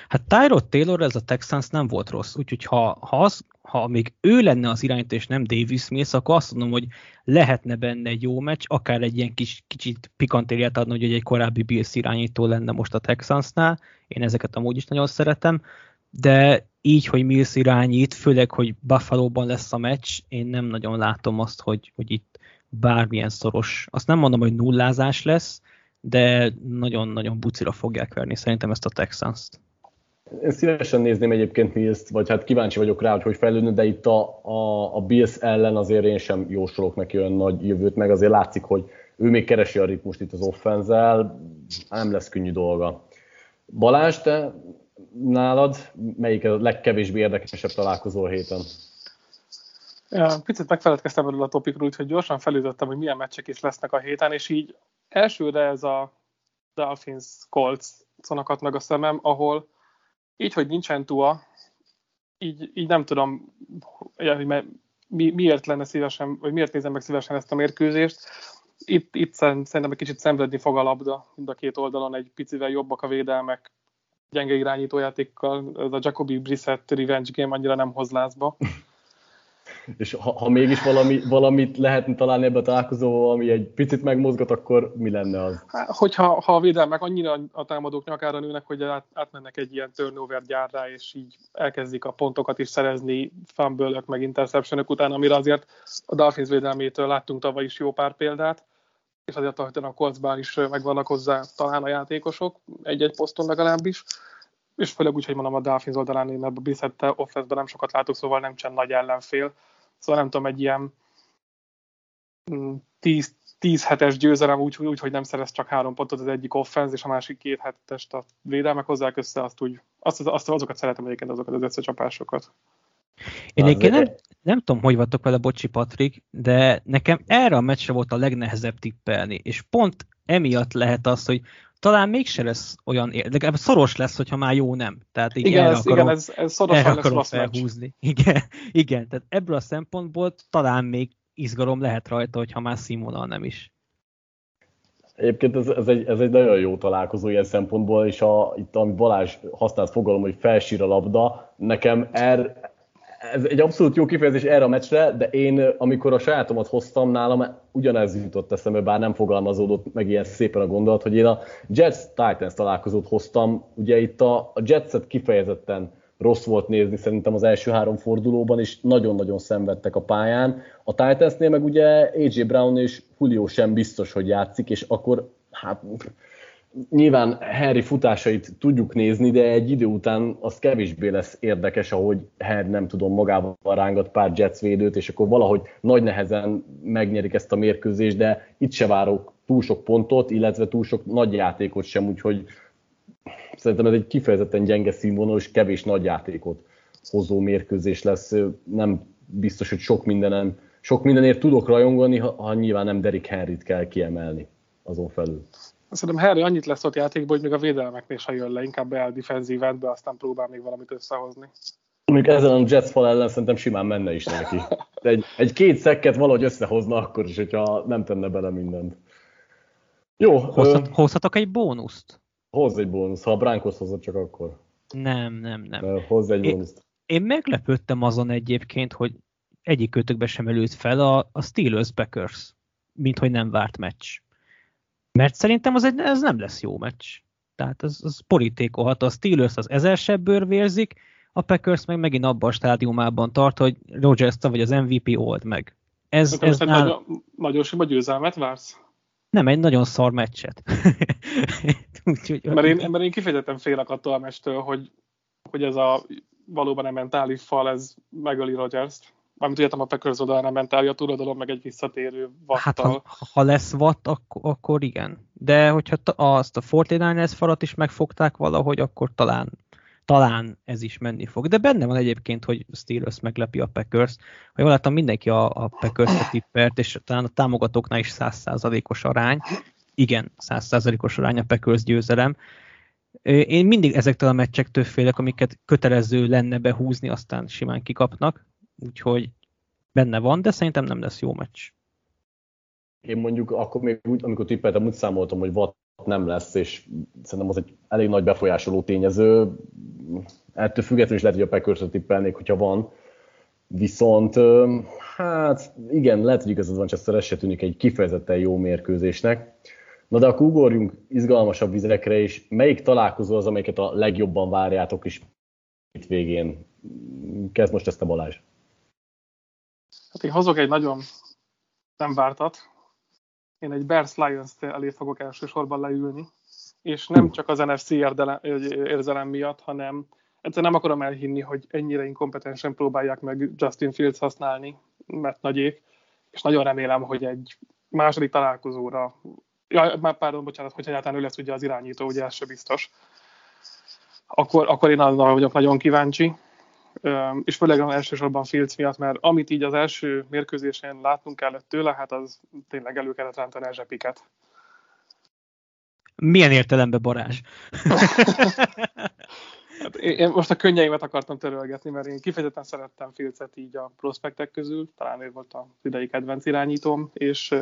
Hát Tyrod Taylor, ez a Texans nem volt rossz, úgyhogy ha, ha, az, ha még ő lenne az irányító és nem Davis Mills, akkor azt mondom, hogy lehetne benne egy jó meccs, akár egy ilyen kis, kicsit pikantériát adni, hogy egy korábbi Bills irányító lenne most a Texansnál, én ezeket amúgy is nagyon szeretem, de így, hogy Mills irányít, főleg, hogy Buffalo-ban lesz a meccs, én nem nagyon látom azt, hogy, hogy itt bármilyen szoros, azt nem mondom, hogy nullázás lesz, de nagyon-nagyon bucira fogják verni szerintem ezt a Texans-t. Én szívesen nézném egyébként Mills-t, vagy hát kíváncsi vagyok rá, hogy hogy fejlődne, de itt a, a, a Bills ellen azért én sem jósolok neki olyan nagy jövőt, meg azért látszik, hogy ő még keresi a ritmust itt az offenzel, nem lesz könnyű dolga. Balázs, te nálad melyik a legkevésbé érdekesebb találkozó a héten? Picit megfeledkeztem erről a topikról, úgyhogy gyorsan felütöttem, hogy milyen meccsek is lesznek a héten, és így elsőre ez a Dolphins Colts szonakat meg a szemem, ahol így, hogy nincsen tua, így, így nem tudom, hogy mi, miért lenne szívesen, vagy miért nézem meg szívesen ezt a mérkőzést. Itt, itt szerintem egy kicsit szenvedni fog a labda, mind a két oldalon egy picivel jobbak a védelmek, gyenge irányítójátékkal, ez a Jacobi Brissett revenge game annyira nem hoz lázba. És ha, ha mégis valami, valamit lehetne találni ebbe a találkozóval, ami egy picit megmozgat, akkor mi lenne az? Hát, hogyha ha a védelmek annyira a támadók nyakára nőnek, hogy át, átmennek egy ilyen turnover gyárra, és így elkezdik a pontokat is szerezni fumble meg interception után, amire azért a Dolphins védelmétől láttunk tavaly is jó pár példát, és azért a Coltsban is megvannak hozzá talán a játékosok, egy-egy poszton legalábbis és főleg úgy, hogy mondom a Dolphins oldalán, mert a Brissette offense nem sokat látok, szóval nem csak nagy ellenfél. Szóval nem tudom, egy ilyen 10, mm, 10 hetes győzelem úgy, úgy, hogy nem szerez csak három pontot az egyik offense, és a másik két hetest a védelmek hozzák össze, azt úgy, azt, azt, azokat szeretem egyébként, azokat az összecsapásokat. Én egyébként nem, nem tudom, hogy vagytok vele, bocsi Patrik, de nekem erre a meccsre volt a legnehezebb tippelni, és pont emiatt lehet az, hogy talán mégse lesz olyan, de szoros lesz, hogyha már jó nem. Tehát így igen, ez, akarom, igen, ez, ez szorosan lesz rossz felhúzni. Igen, igen, tehát ebből a szempontból talán még izgalom lehet rajta, hogyha már színvonal nem is. Egyébként ez, ez, egy, ez egy nagyon jó találkozó ilyen szempontból, és a, itt, amit Balázs használt fogalom, hogy felsír a labda, nekem er, ez egy abszolút jó kifejezés erre a meccsre, de én, amikor a sajátomat hoztam nálam, ugyanez jutott eszembe, bár nem fogalmazódott meg ilyen szépen a gondolat, hogy én a Jets Titans találkozót hoztam. Ugye itt a, a Jetset kifejezetten rossz volt nézni szerintem az első három fordulóban, és nagyon-nagyon szenvedtek a pályán. A Titansnél meg ugye AJ Brown és Julio sem biztos, hogy játszik, és akkor hát nyilván Harry futásait tudjuk nézni, de egy idő után az kevésbé lesz érdekes, ahogy Harry nem tudom magával rángat pár Jets védőt, és akkor valahogy nagy nehezen megnyerik ezt a mérkőzést, de itt se várok túl sok pontot, illetve túl sok nagy játékot sem, úgyhogy szerintem ez egy kifejezetten gyenge színvonal, és kevés nagy játékot hozó mérkőzés lesz. Nem biztos, hogy sok mindenem, sok mindenért tudok rajongani, ha, ha nyilván nem Derek Henryt kell kiemelni azon felül. Szerintem Harry annyit lesz ott játékban, hogy még a védelmeknél se jön le, inkább beáll defenzív be, aztán próbál még valamit összehozni. Még ezen a Jets fal ellen szerintem simán menne is neki. Egy, egy két szekket valahogy összehozna akkor is, hogyha nem tenne bele mindent. Jó. Hozhat, ö... Hozhatok egy bónuszt? Hozz egy bónusz, ha a Brankos hozott csak akkor. Nem, nem, nem. Hozz egy én, bónuszt. Én meglepődtem azon egyébként, hogy egyik kötökbe sem előtt fel a, a Steelers Packers, mint hogy nem várt meccs. Mert szerintem az egy, ez nem lesz jó meccs. Tehát az, az borítékolhat. A Steelers az ezer sebből vérzik, a Packers meg megint abban a stádiumában tart, hogy Rogers vagy az MVP old meg. Ez, ez nál... nagyon, nagyon sima győzelmet vársz? Nem, egy nagyon szar meccset. Úgyhogy, mert, én, mert én kifejezetten félek attól a meccstől, hogy, hogy ez a valóban a mentális fal, ez megöli Rodgers-t. Mármint tudjátok, a Packers oldalán a mentális, a túloldalon meg egy visszatérő vattal. Hát ha, ha lesz vatt, akkor, akkor igen. De hogyha azt a 49ers falat is megfogták valahogy, akkor talán talán ez is menni fog. De benne van egyébként, hogy Steelers meglepi a Packers. Ha jól láttam, mindenki a, a Packers-t tippert, és talán a támogatóknál is 100%-os arány. Igen, 100%-os arány a Packers győzelem. Én mindig ezektől a meccsektől félek, amiket kötelező lenne behúzni, aztán simán kikapnak. Úgyhogy benne van, de szerintem nem lesz jó meccs. Én mondjuk akkor még úgy, amikor tippeltem, úgy számoltam, hogy Watt nem lesz, és szerintem az egy elég nagy befolyásoló tényező. Ettől függetlenül is lehet, hogy a packers tippelnék, hogyha van. Viszont, hát igen, lehet, hogy igazad van, ez se tűnik egy kifejezetten jó mérkőzésnek. Na de akkor ugorjunk izgalmasabb vizekre is. Melyik találkozó az, amelyiket a legjobban várjátok is itt végén? Kezd most ezt a Balázs. Hát én hozok egy nagyon nem vártat, én egy Bears Lions elé fogok elsősorban leülni, és nem csak az NFC érzelem miatt, hanem egyszerűen nem akarom elhinni, hogy ennyire inkompetensen próbálják meg Justin Fields használni, mert nagyék, és nagyon remélem, hogy egy második találkozóra, ja, már pardon, bocsánat, hogy egyáltalán ő lesz ugye az irányító, ugye ez se biztos, akkor, akkor én arra vagyok nagyon kíváncsi, és főleg elsősorban Fields miatt, mert amit így az első mérkőzésen látnunk kellett tőle, hát az tényleg elő kellett rántani a zsepiket. Milyen értelemben barázs? hát én most a könnyeimet akartam törölgetni, mert én kifejezetten szerettem Filcet így a prospektek közül, talán ő volt az idei kedvenc irányítóm, és,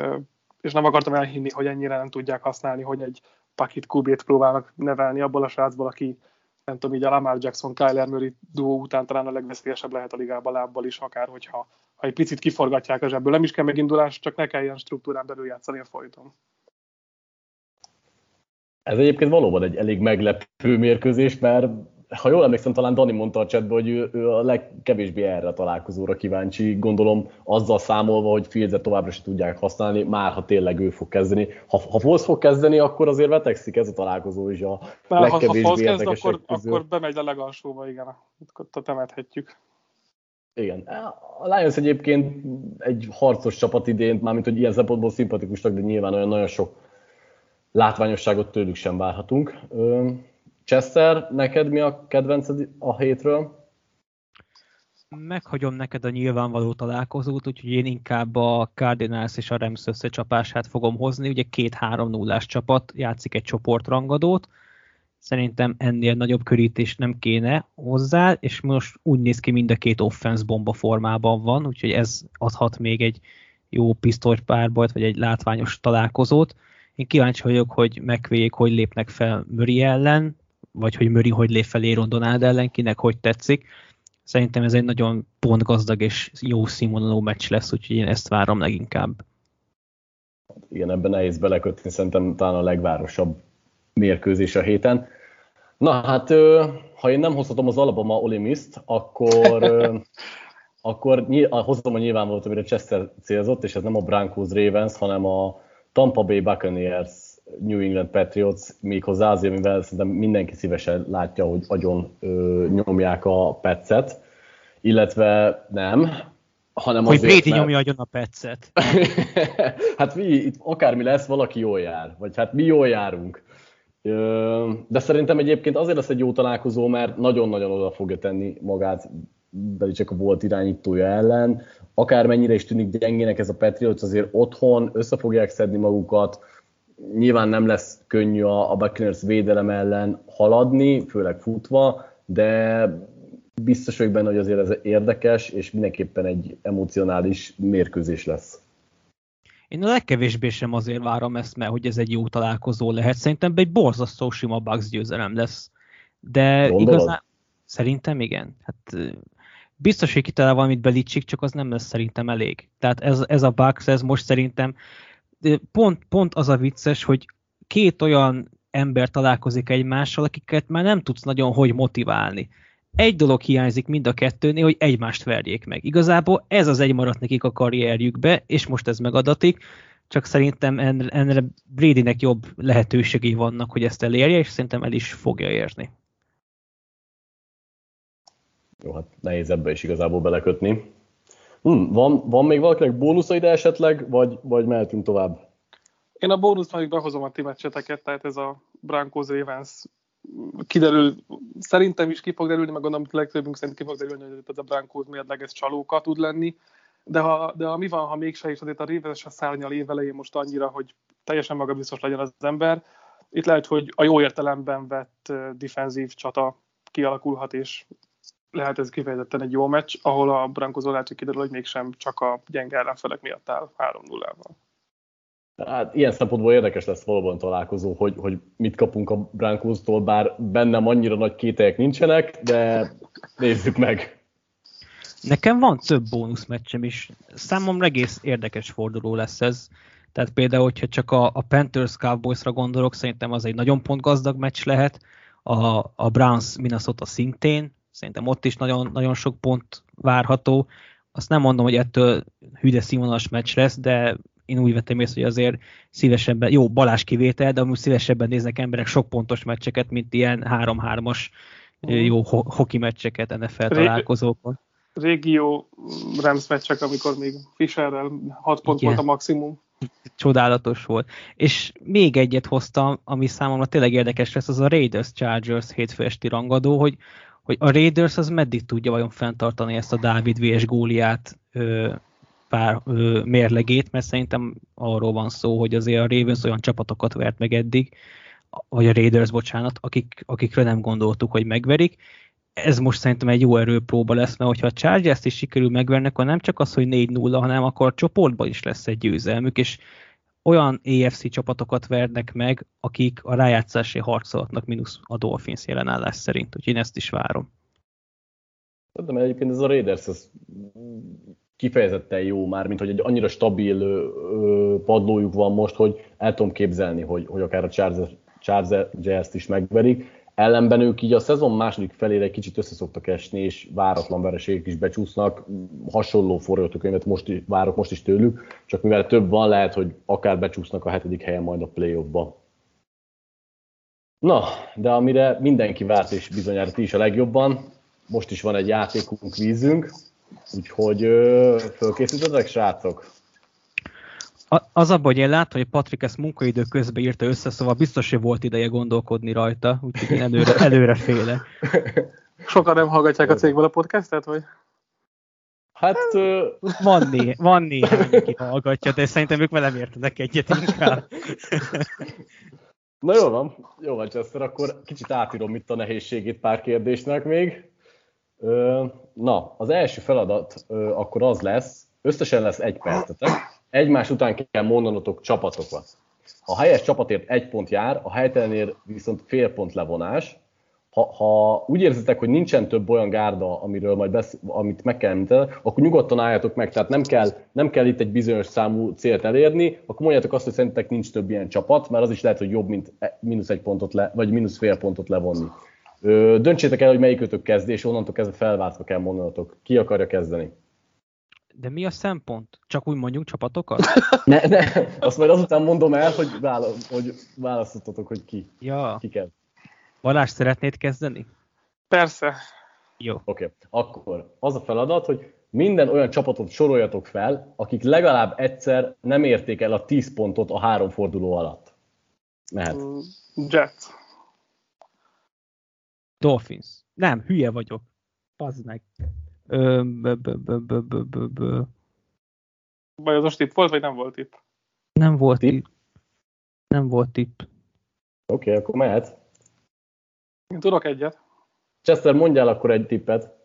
és nem akartam elhinni, hogy ennyire nem tudják használni, hogy egy pakit kubét próbálnak nevelni abból a srácból, aki nem tudom, így a Lamar Jackson, Kyler Murray duó után talán a legveszélyesebb lehet a ligában lábbal is, akár hogyha ha egy picit kiforgatják a zsebből. Nem is kell megindulás, csak ne kelljen struktúrán belül játszani a folyton. Ez egyébként valóban egy elég meglepő mérkőzés, mert ha jól emlékszem, talán Dani mondta a chatbe, hogy ő, ő a legkevésbé erre a találkozóra kíváncsi, gondolom azzal számolva, hogy Fieldset továbbra se tudják használni, már ha tényleg ő fog kezdeni. Ha, ha Foles fog kezdeni, akkor azért vetekszik ez a találkozó is a már legkevésbé ha, ha kezd, akkor, közül. akkor bemegy a legalsóba, igen, akkor temethetjük. Igen. A Lions egyébként egy harcos csapat idén, mármint hogy ilyen szempontból szimpatikusnak, de nyilván olyan nagyon sok látványosságot tőlük sem várhatunk. Chester, neked mi a kedvenced a hétről? Meghagyom neked a nyilvánvaló találkozót, úgyhogy én inkább a Cardinals és a Rams összecsapását fogom hozni. Ugye két 3 0 csapat játszik egy csoportrangadót. Szerintem ennél nagyobb körítés nem kéne hozzá, és most úgy néz ki mind a két offense bomba formában van, úgyhogy ez adhat még egy jó pisztolypárbajt, vagy egy látványos találkozót. Én kíváncsi vagyok, hogy megvéljék, hogy lépnek fel Möri ellen, vagy hogy Möri hogy lép fel Aaron Donald ellen, kinek hogy tetszik. Szerintem ez egy nagyon pontgazdag és jó színvonalú meccs lesz, úgyhogy én ezt várom leginkább. Igen, ebben nehéz belekötni, szerintem talán a legvárosabb mérkőzés a héten. Na hát, ha én nem hozhatom az Alabama Olimiszt, akkor, akkor hozom a nyilvánvalót, amire Chester célzott, és ez nem a Broncos Ravens, hanem a Tampa Bay Buccaneers New England Patriots, méghozzá azért, mivel szerintem mindenki szívesen látja, hogy agyon ö, nyomják a petszet, illetve nem, hanem hogy azért, Brady mert... nyomja agyon a petszet. hát mi, itt akármi lesz, valaki jól jár, vagy hát mi jól járunk. De szerintem egyébként azért lesz egy jó találkozó, mert nagyon-nagyon oda fogja tenni magát csak a volt irányítója ellen. Akármennyire is tűnik gyengének ez a Patriots, azért otthon össze fogják szedni magukat, Nyilván nem lesz könnyű a, a Buccaneers védelem ellen haladni, főleg futva, de biztos vagyok benne, hogy azért ez érdekes, és mindenképpen egy emocionális mérkőzés lesz. Én a legkevésbé sem azért várom ezt, mert hogy ez egy jó találkozó lehet. Szerintem egy borzasztó sima Bucks győzelem lesz. De Gondolod? igazán szerintem igen. Hát biztos, hogy kitalál valamit Belicsik, csak az nem lesz szerintem elég. Tehát ez, ez a Bucks, ez most szerintem pont, pont az a vicces, hogy két olyan ember találkozik egymással, akiket már nem tudsz nagyon hogy motiválni. Egy dolog hiányzik mind a kettőnél, hogy egymást verjék meg. Igazából ez az egy maradt nekik a karrierjükbe, és most ez megadatik, csak szerintem ennél Bradynek jobb lehetőségei vannak, hogy ezt elérje, és szerintem el is fogja érni. Jó, hát nehéz ebbe is igazából belekötni. Hm, van, van még valakinek bónusza ide esetleg, vagy, vagy mehetünk tovább? Én a bónusz még behozom a ti meccseteket, tehát ez a Broncos Ravens kiderül, szerintem is ki fog derülni, meg gondolom, hogy legtöbbünk szerint ki fog derülni, hogy ez a Broncos mérleges csalóka tud lenni, de ha, de ha mi van, ha mégse is, azért a Ravens a szárnyal évelején most annyira, hogy teljesen magabiztos legyen az ember, itt lehet, hogy a jó értelemben vett defenzív csata kialakulhat, és lehet ez kifejezetten egy jó meccs, ahol a Broncos lehet, hogy kiderül, hogy mégsem csak a gyenge ellenfelek miatt áll 3-0-val. Hát ilyen szempontból érdekes lesz valóban találkozó, hogy, hogy mit kapunk a Broncos-tól, bár bennem annyira nagy kételyek nincsenek, de nézzük meg. Nekem van több meccsem is. Számomra egész érdekes forduló lesz ez. Tehát például, hogyha csak a, a Panthers Cowboysra gondolok, szerintem az egy nagyon pontgazdag meccs lehet. A, a Browns Minnesota szintén, szerintem ott is nagyon, nagyon sok pont várható. Azt nem mondom, hogy ettől hűde színvonalas meccs lesz, de én úgy vettem észre, hogy azért szívesebben, jó, Balás kivétel, de amúgy szívesebben néznek emberek sok pontos meccseket, mint ilyen 3-3-as uh-huh. jó ho- hoki meccseket NFL találkozókon. Régió Rams meccsek, amikor még Fischerrel 6 pont Igen. volt a maximum. Csodálatos volt. És még egyet hoztam, ami számomra tényleg érdekes lesz, az a Raiders Chargers hétfő esti rangadó, hogy, hogy a Raiders az meddig tudja vajon fenntartani ezt a Dávid vs. Góliát pár ö, mérlegét, mert szerintem arról van szó, hogy azért a Ravens olyan csapatokat vert meg eddig, vagy a Raiders, bocsánat, akik, akikre nem gondoltuk, hogy megverik. Ez most szerintem egy jó erőpróba lesz, mert hogyha a Chargers-t is sikerül megverni, akkor nem csak az, hogy 4-0, hanem akkor a csoportban is lesz egy győzelmük, és olyan AFC csapatokat vernek meg, akik a rájátszásé harcolhatnak, mínusz a Dolphins jelenállás szerint, úgyhogy én ezt is várom. De egyébként ez a Raiders ez kifejezetten jó már, mint hogy egy annyira stabil ö, padlójuk van most, hogy el tudom képzelni, hogy, hogy akár a Chargers, Chargers-t is megverik. Ellenben ők így a szezon második felére kicsit összeszoktak esni, és váratlan vereségek is becsúsznak. Hasonló forgatókönyvet most várok most is tőlük, csak mivel több van, lehet, hogy akár becsúsznak a hetedik helyen majd a playoffba. Na, de amire mindenki várt, és bizonyára ti is a legjobban, most is van egy játékunk, vízünk, Úgyhogy fölkészítettek, srácok? Az abban, hogy én látom, hogy Patrik ezt munkaidő közben írta össze, szóval biztos, hogy volt ideje gondolkodni rajta, úgyhogy én előre, előre félek. Sokan nem hallgatják a cégből a podcastet, vagy? Hát... Van, né, van néhány, aki hallgatja, de szerintem ők velem értenek egyet inkább. Na jó van, jó van, Chester, akkor kicsit átírom itt a nehézségét pár kérdésnek még. Na, az első feladat akkor az lesz, összesen lesz egy percetek, egymás után kell mondanotok csapatokat. Ha a helyes csapatért egy pont jár, a helytelenért viszont fél pont levonás. Ha, ha úgy érzitek, hogy nincsen több olyan gárda, amiről majd besz, amit meg kell említeni, akkor nyugodtan álljatok meg, tehát nem kell, nem kell itt egy bizonyos számú célt elérni, akkor mondjátok azt, hogy szerintetek nincs több ilyen csapat, mert az is lehet, hogy jobb, mint e, mínusz egy pontot le, vagy mínusz fél pontot levonni. Ö, döntsétek el, hogy melyikőtök kezd, és onnantól kezdve felváltva kell mondanatok. Ki akarja kezdeni? De mi a szempont? Csak úgy mondjunk csapatokat? ne, ne, azt majd azután mondom el, hogy, vála, hogy választottatok, hogy ki. Ja. Ki kell. Balázs, szeretnéd kezdeni? Persze. Jó. Oké, okay. akkor az a feladat, hogy minden olyan csapatot soroljatok fel, akik legalább egyszer nem érték el a 10 pontot a három forduló alatt. Mehet. Mm, Jets. Dolphins. Nem, hülye vagyok. Pazd meg. Bajozos tipp volt, vagy nem volt tipp? Nem volt tipp. Nem volt tipp. Oké, okay, akkor mehet. Én tudok egyet. Chester, mondjál akkor egy tippet.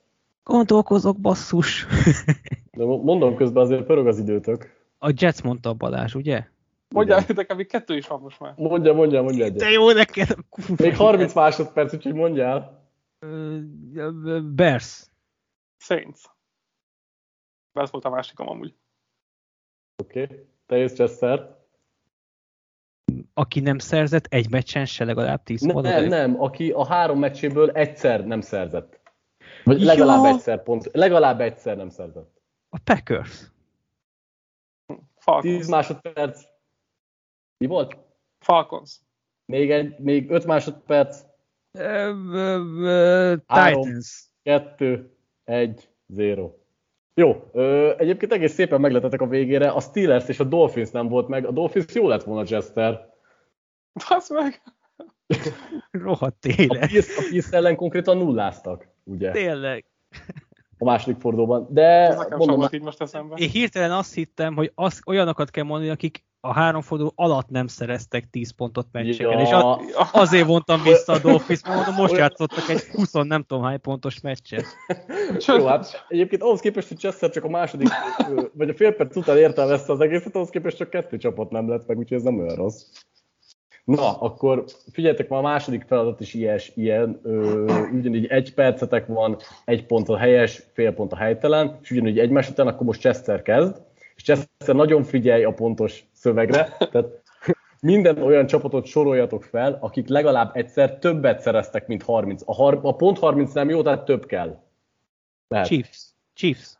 Gondolkozok, basszus. De mondom közben azért pörög az időtök. A Jets mondta a Balázs, ugye? Mondjál, nekem még kettő is van most már. Mondja, mondja, mondja egyet. De jó neked. Még 30 másodperc, úgyhogy mondjál. Bears. Saints. Ez volt a másikom amúgy. Oké. Okay. Te jössz, Chester. Aki nem szerzett egy meccsen se legalább 10 Ne, nem, nem, aki a három meccséből egyszer nem szerzett. Vagy legalább Ja. egyszer pont. Legalább egyszer nem szerzett. A Packers. Falcons. 10 másodperc. Mi volt? Falcons. Még, egy, még 5 másodperc. Ö, ö, Három. Titans. 2, 1, 0. Jó, ö, egyébként egész szépen megletetek a végére. A Steelers és a Dolphins nem volt meg. A Dolphins jó lett volna, Chester. Basz meg! Rohadt A élet. Bills, a Bills ellen konkrétan nulláztak, ugye? Tényleg. A második fordulóban. De mondom, így most eszembe. Én hirtelen azt hittem, hogy az, olyanokat kell mondani, akik a három forduló alatt nem szereztek 10 pontot meccseken. És a, ja, azért vontam vissza a Dolphins, mert mondom, most játszottak egy 20 nem tudom hány pontos meccset. jó, hát egyébként ahhoz képest, hogy Chester csak a második, vagy a fél perc után értelmezte az egészet, ahhoz képest csak kettő csapat nem lett meg, úgyhogy ez nem olyan rossz. Na, akkor figyeljetek, ma a második feladat is ilyes, ilyen, ö, ugyanígy egy percetek van, egy pont a helyes, fél pont a helytelen, és ugyanígy egymás után, akkor most Chester kezd, és Chester nagyon figyelj a pontos szövegre, tehát minden olyan csapatot soroljatok fel, akik legalább egyszer többet szereztek, mint 30. A, har- a pont 30 nem jó, tehát több kell. Lehet. Chiefs. Chiefs.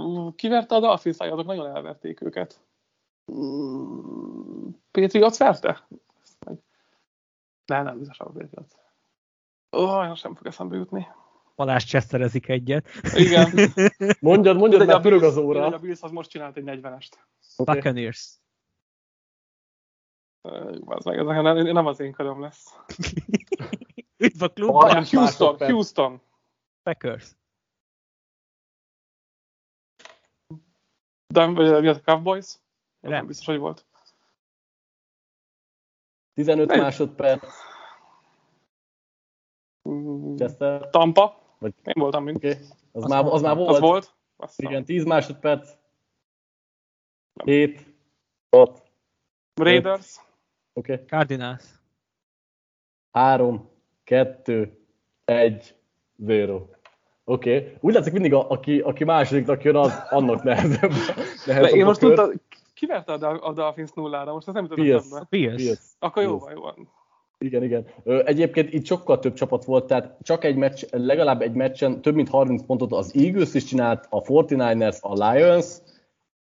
Mm, Kiverte a Dolphins, azok nagyon elverték őket. Mm, Patriots verte? Nem, nem biztos a Patriots. Ó, oh, sem fog eszembe jutni. Balázs cseszterezik egyet. Igen. Mondjad, mondjad, Mindegy, mert pörög az mindegy, óra. A Bills az most csinált egy 40-est. Okay. Buccaneers. Az meg, ez nem, az én köröm lesz. Üdv a klubban. Houston, másodperc. Houston. Packers. De vagy mi az a Cowboys? Az Nem biztos, hogy volt. 15 Nem. másodperc, Mm, Chester. Tampa. Vagy- Én voltam. Oké, okay. az, Az már, az már volt. Az volt? Azt Igen, 10 másodperc. Nem. 7, 6, Raiders. oké. Okay. Cardinals. 3, 2, 1, 0. Oké. Okay. Úgy látszik mindig, a, aki, aki másodiknak jön, az annak nehezebb. Nehezebb én a most tudtam, ki verte a, a Dolphins nullára? Most ez nem jutott Bills. eszembe. Bills. Akkor jó van, jó van. Igen, igen. Egyébként itt sokkal több csapat volt, tehát csak egy meccs, legalább egy meccsen több mint 30 pontot az Eagles is csinált, a 49ers, a Lions,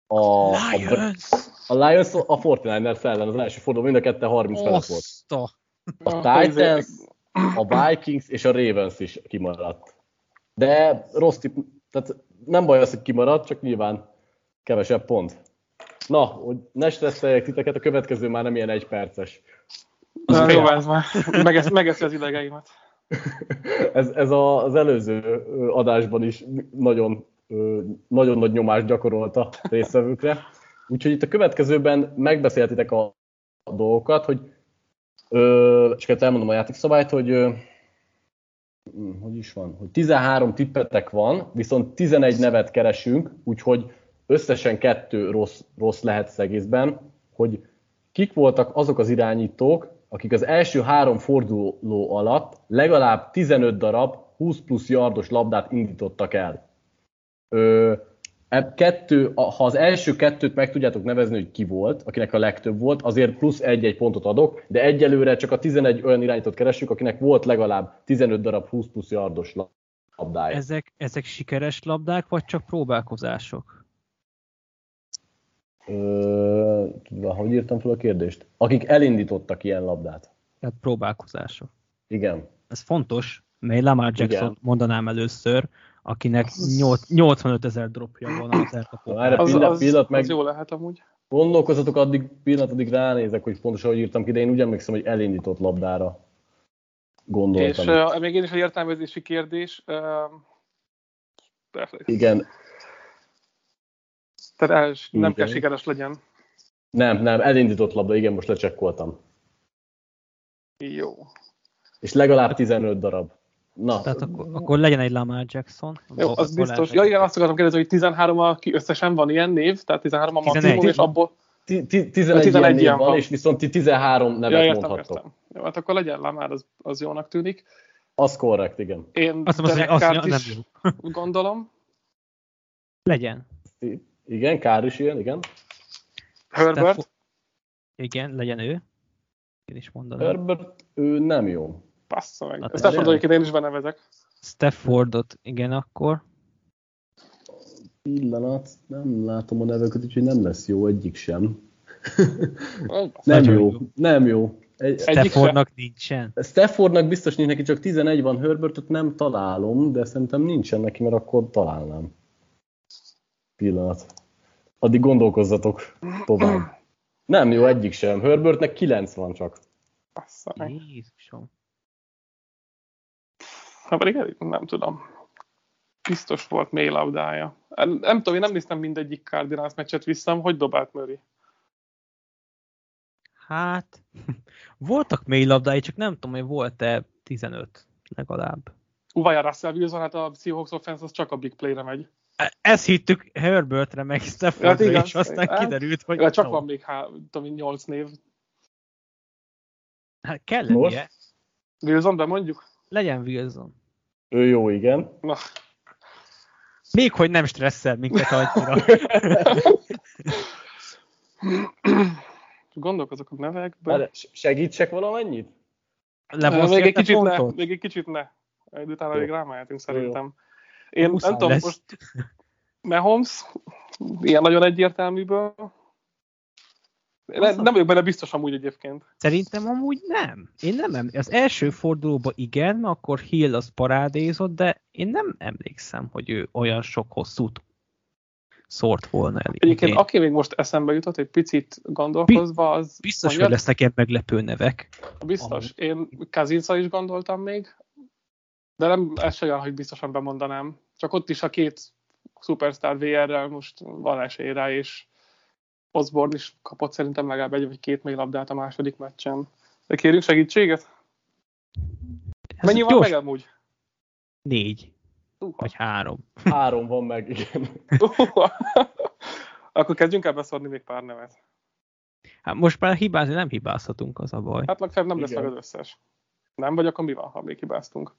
a, a, Lions. a Lions a 49ers ellen az első forduló, mind a ketten 30 felett volt. A Titans, a Vikings és a Ravens is kimaradt. De rossz tipp, tehát nem baj az, hogy kimaradt, csak nyilván kevesebb pont. Na, hogy ne stresszeljek titeket, a következő már nem ilyen egy perces. Na, jó, ez már megesz, megeszi az idegeimet. ez, ez a- az előző adásban is nagyon, nagyon nagy nyomást gyakorolt a résztvevőkre. Úgyhogy itt a következőben megbeszéltitek a, a dolgokat, hogy ö, csak hát elmondom a játékszabályt, hogy ö, hm, hogy is van, hogy 13 tippetek van, viszont 11 nevet keresünk, úgyhogy összesen kettő rossz, rossz lehet az egészben, hogy kik voltak azok az irányítók, akik az első három forduló alatt legalább 15 darab 20 plusz yardos labdát indítottak el. Ö, kettő, ha az első kettőt meg tudjátok nevezni, hogy ki volt, akinek a legtöbb volt, azért plusz egy-egy pontot adok, de egyelőre csak a 11 olyan irányítót keresünk, akinek volt legalább 15 darab 20 plusz yardos labdája. Ezek, ezek sikeres labdák, vagy csak próbálkozások? Ö, tudva, hogy írtam fel a kérdést? Akik elindítottak ilyen labdát. Tehát próbálkozások. Igen. Ez fontos, mert Lamar Jackson Igen. mondanám először, akinek nyolc- 85 ezer dropja van az elkapó. Várj, Az, pillanat, az, pillanat meg. az jó lehet amúgy. Gondolkozatok addig, pillanat, addig ránézek, hogy pontosan hogy írtam ki, de én úgy emlékszem, hogy elindított labdára gondoltam. És uh, még én is egy értelmezési kérdés. Uh. Igen, Tehát el, nem kell sikeres legyen. nem, nem, elindított labda, igen, most lecsekkoltam. Jó. És legalább 15 darab. Na, Tehát akkor, akkor legyen egy Lamar Jackson. Jó, az biztos. Ja, igen, azt akartam kérdezni, hogy 13 a ki összesen van ilyen név, tehát 13 a 11. maximum, és abból... ti- ti- 11 11 ilyen név ilyen van, van. és viszont ti 13 nevet Ja, értem, mondhattok. értem. Jó, hát akkor legyen Lamar, az, az jónak tűnik. Az korrekt, igen. Én Azt mondom, Derek az, az, Carrt nem is jó. gondolom. Legyen. Igen, Kár is ilyen, igen. Herbert. Stafford- Igen, legyen ő. Én is mondanám. Herbert, ő nem jó. Passza meg. Hát Stafford egyébként én is benevezek. Staffordot, igen, akkor. Pillanat, nem látom a neveket, úgyhogy nem lesz jó egyik sem. Nem. Jó, jó. nem jó. Egy, Egyik se. Staffordnak nincsen. Staffordnak biztos nincs neki, csak 11 van, Herbertot nem találom, de szerintem nincsen neki, mert akkor találnám. Pillanat. Addig gondolkozzatok tovább. Nem jó egyik sem. Herbertnek 9 van csak. Meg. Jézusom. Hát pedig nem tudom. Biztos volt mély labdája. Nem, nem tudom, én nem néztem mindegyik Cardinals meccset vissza, hogy dobált Murray. Hát, voltak mély labdái, csak nem tudom, hogy volt-e 15 legalább. Uvaja Russell Wilson, hát a Seahawks offense az csak a big play-re megy. Ezt hittük Herbertre, meg Staffordra, Hát igen, és aztán hát, kiderült, hogy Ja, csak no. van még há, tudom, 8 név. Hát kell lennie. Wilson, de mondjuk? Legyen Wilson. Ő jó, igen. Na, Még hogy nem stresszel minket annyira. gondolkozok a nevekben. Várj, Segítsek valamennyit? Még egy kicsit ne, még egy kicsit ne. Egy utána még rámehetünk Jó, jó. Én nem tudom, lesz. most Mahomes, ilyen nagyon egyértelműből. Ne, Az a- nem vagyok benne biztos amúgy egyébként. Szerintem amúgy nem. Én nem em- Az első fordulóban igen, mert akkor Hill az parádézott, de én nem emlékszem, hogy ő olyan sok hosszút szórt volna el. Egyébként Én aki még most eszembe jutott, egy picit gondolkozva, az Biztos, hogy lesznek ilyen meglepő nevek. Biztos. Én Kazinca is gondoltam még, de nem ez se olyan, hogy biztosan bemondanám. Csak ott is a két Superstar VR-rel most van esély rá, és Osborne is kapott szerintem legalább egy vagy két még labdát a második meccsen. De kérjük segítséget? Ez Mennyi van gyors. meg amúgy? Négy, Húha. vagy három. Három van meg, igen. Akkor kezdjünk el beszórni még pár nevet. Hát most már hibázni nem hibázhatunk, az a baj. Hát legfeljebb nem lesz meg az összes. Nem, vagy akkor mi van, ha még hibáztunk?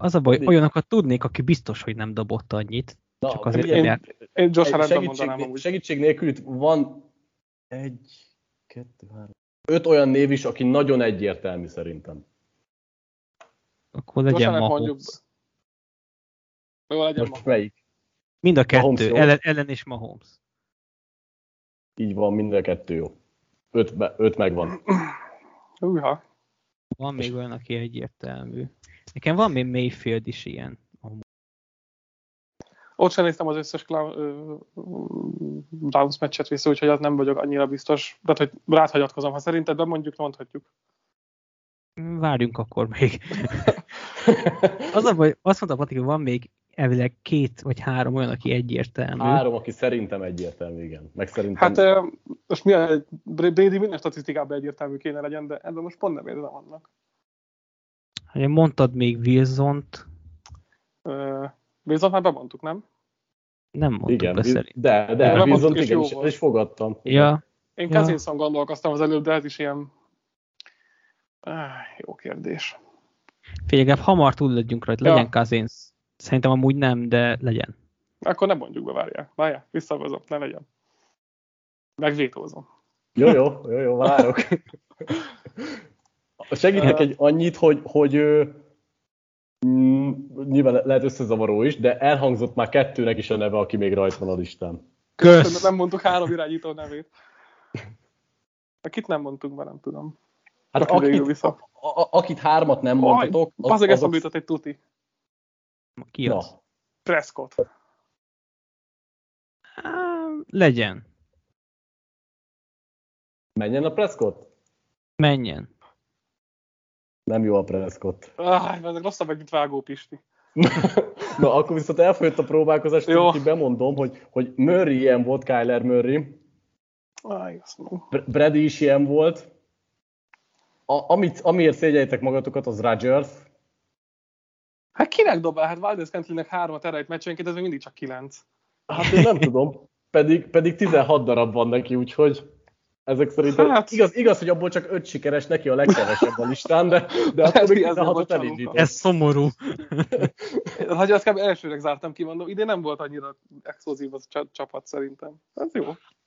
Az a baj, olyanokat tudnék, aki biztos, hogy nem dobott annyit. Na, Csak azért figyelj, nem Én, én Josh segítség, mondanám segítség nélkül itt van egy, kettő, három, öt olyan név is, aki nagyon egyértelmű szerintem. Akkor Josh legyen Allen Mahomes. mondjuk. Jó, legyen Most ma. melyik? Mind a Mahomes kettő, ellen, ellen és Mahomes. Így van, mind a kettő jó. Öt, be- öt megvan. Húha. Van még olyan, aki egyértelmű. Nekem van még Mayfield is ilyen. Ott sem néztem az összes ö, Browns meccset vissza, úgyhogy az nem vagyok annyira biztos. Tehát, hogy rád hagyatkozom. Ha szerinted bemondjuk, mondhatjuk. Várjunk akkor még. Az a baj, azt mondta Pati, hogy van még elvileg két vagy három olyan, aki egyértelmű. Három, aki szerintem egyértelmű, igen. Meg szerintem... Hát most mi a, Brady minden statisztikában egyértelmű kéne legyen, de ebben most pont nem érzem annak. Hát mondtad még Wilson-t, Ö, Wilson már bemondtuk, nem? nem mondtuk igen, be szerint. de, De de, nem Wilson és igen, volt. és fogadtam. Ja, Én Ja. Kazinson gondolkoztam az előbb, de ez is ilyen... Ah, jó kérdés. figyelj, hamar túl legyünk rajta, Ja. legyen Cousins. Szerintem amúgy nem, de legyen. Akkor nem mondjuk be, várjál. Várjál, visszavazom, ne legyen. Megvétózom. Jó, jó, jó, jó, várok. Segítek egy annyit, hogy, hogy mm, nyilván le- lehet összezavaró is, de elhangzott már kettőnek is a neve, aki még rajta van a listán. Kösz! Nem mondtuk három irányító nevét. Akit nem mondtunk be, nem tudom. Hát végül akit, vissza. a, a, akit hármat nem mondhatok, az, Az eszembe azok, jutott egy tuti. Ki na, az? Prescott. Legyen. menjen a Prescott? Menjen. Nem jó a Prescott. Ah, ezek rosszabb meg, mint Vágó Pisti. Na, akkor viszont elfogyott a próbálkozás, Jó. hogy bemondom, hogy, hogy Murray ilyen volt, Kyler Murray, no. Br- Brady is ilyen volt. A, amit, amiért szégyeljétek magatokat, az Rodgers. Hát kinek dobál? Hát Valdez Kentleynek hármat erejt meccsenként, ez még mindig csak kilenc. Hát én nem tudom. Pedig, pedig 16 darab van neki, úgyhogy Ezek szerintem Hát- igaz, igaz, hogy abból csak öt sikeres, neki a legkevesebb a listán, de, de Hát attól még mi ezzel 16-ot bocsánunk. elindított. Ez szomorú. Ha azt kb. elsőnek zártam ki, mondom, idén nem volt annyira explozív az a csa- csapat szerintem. Ez jó.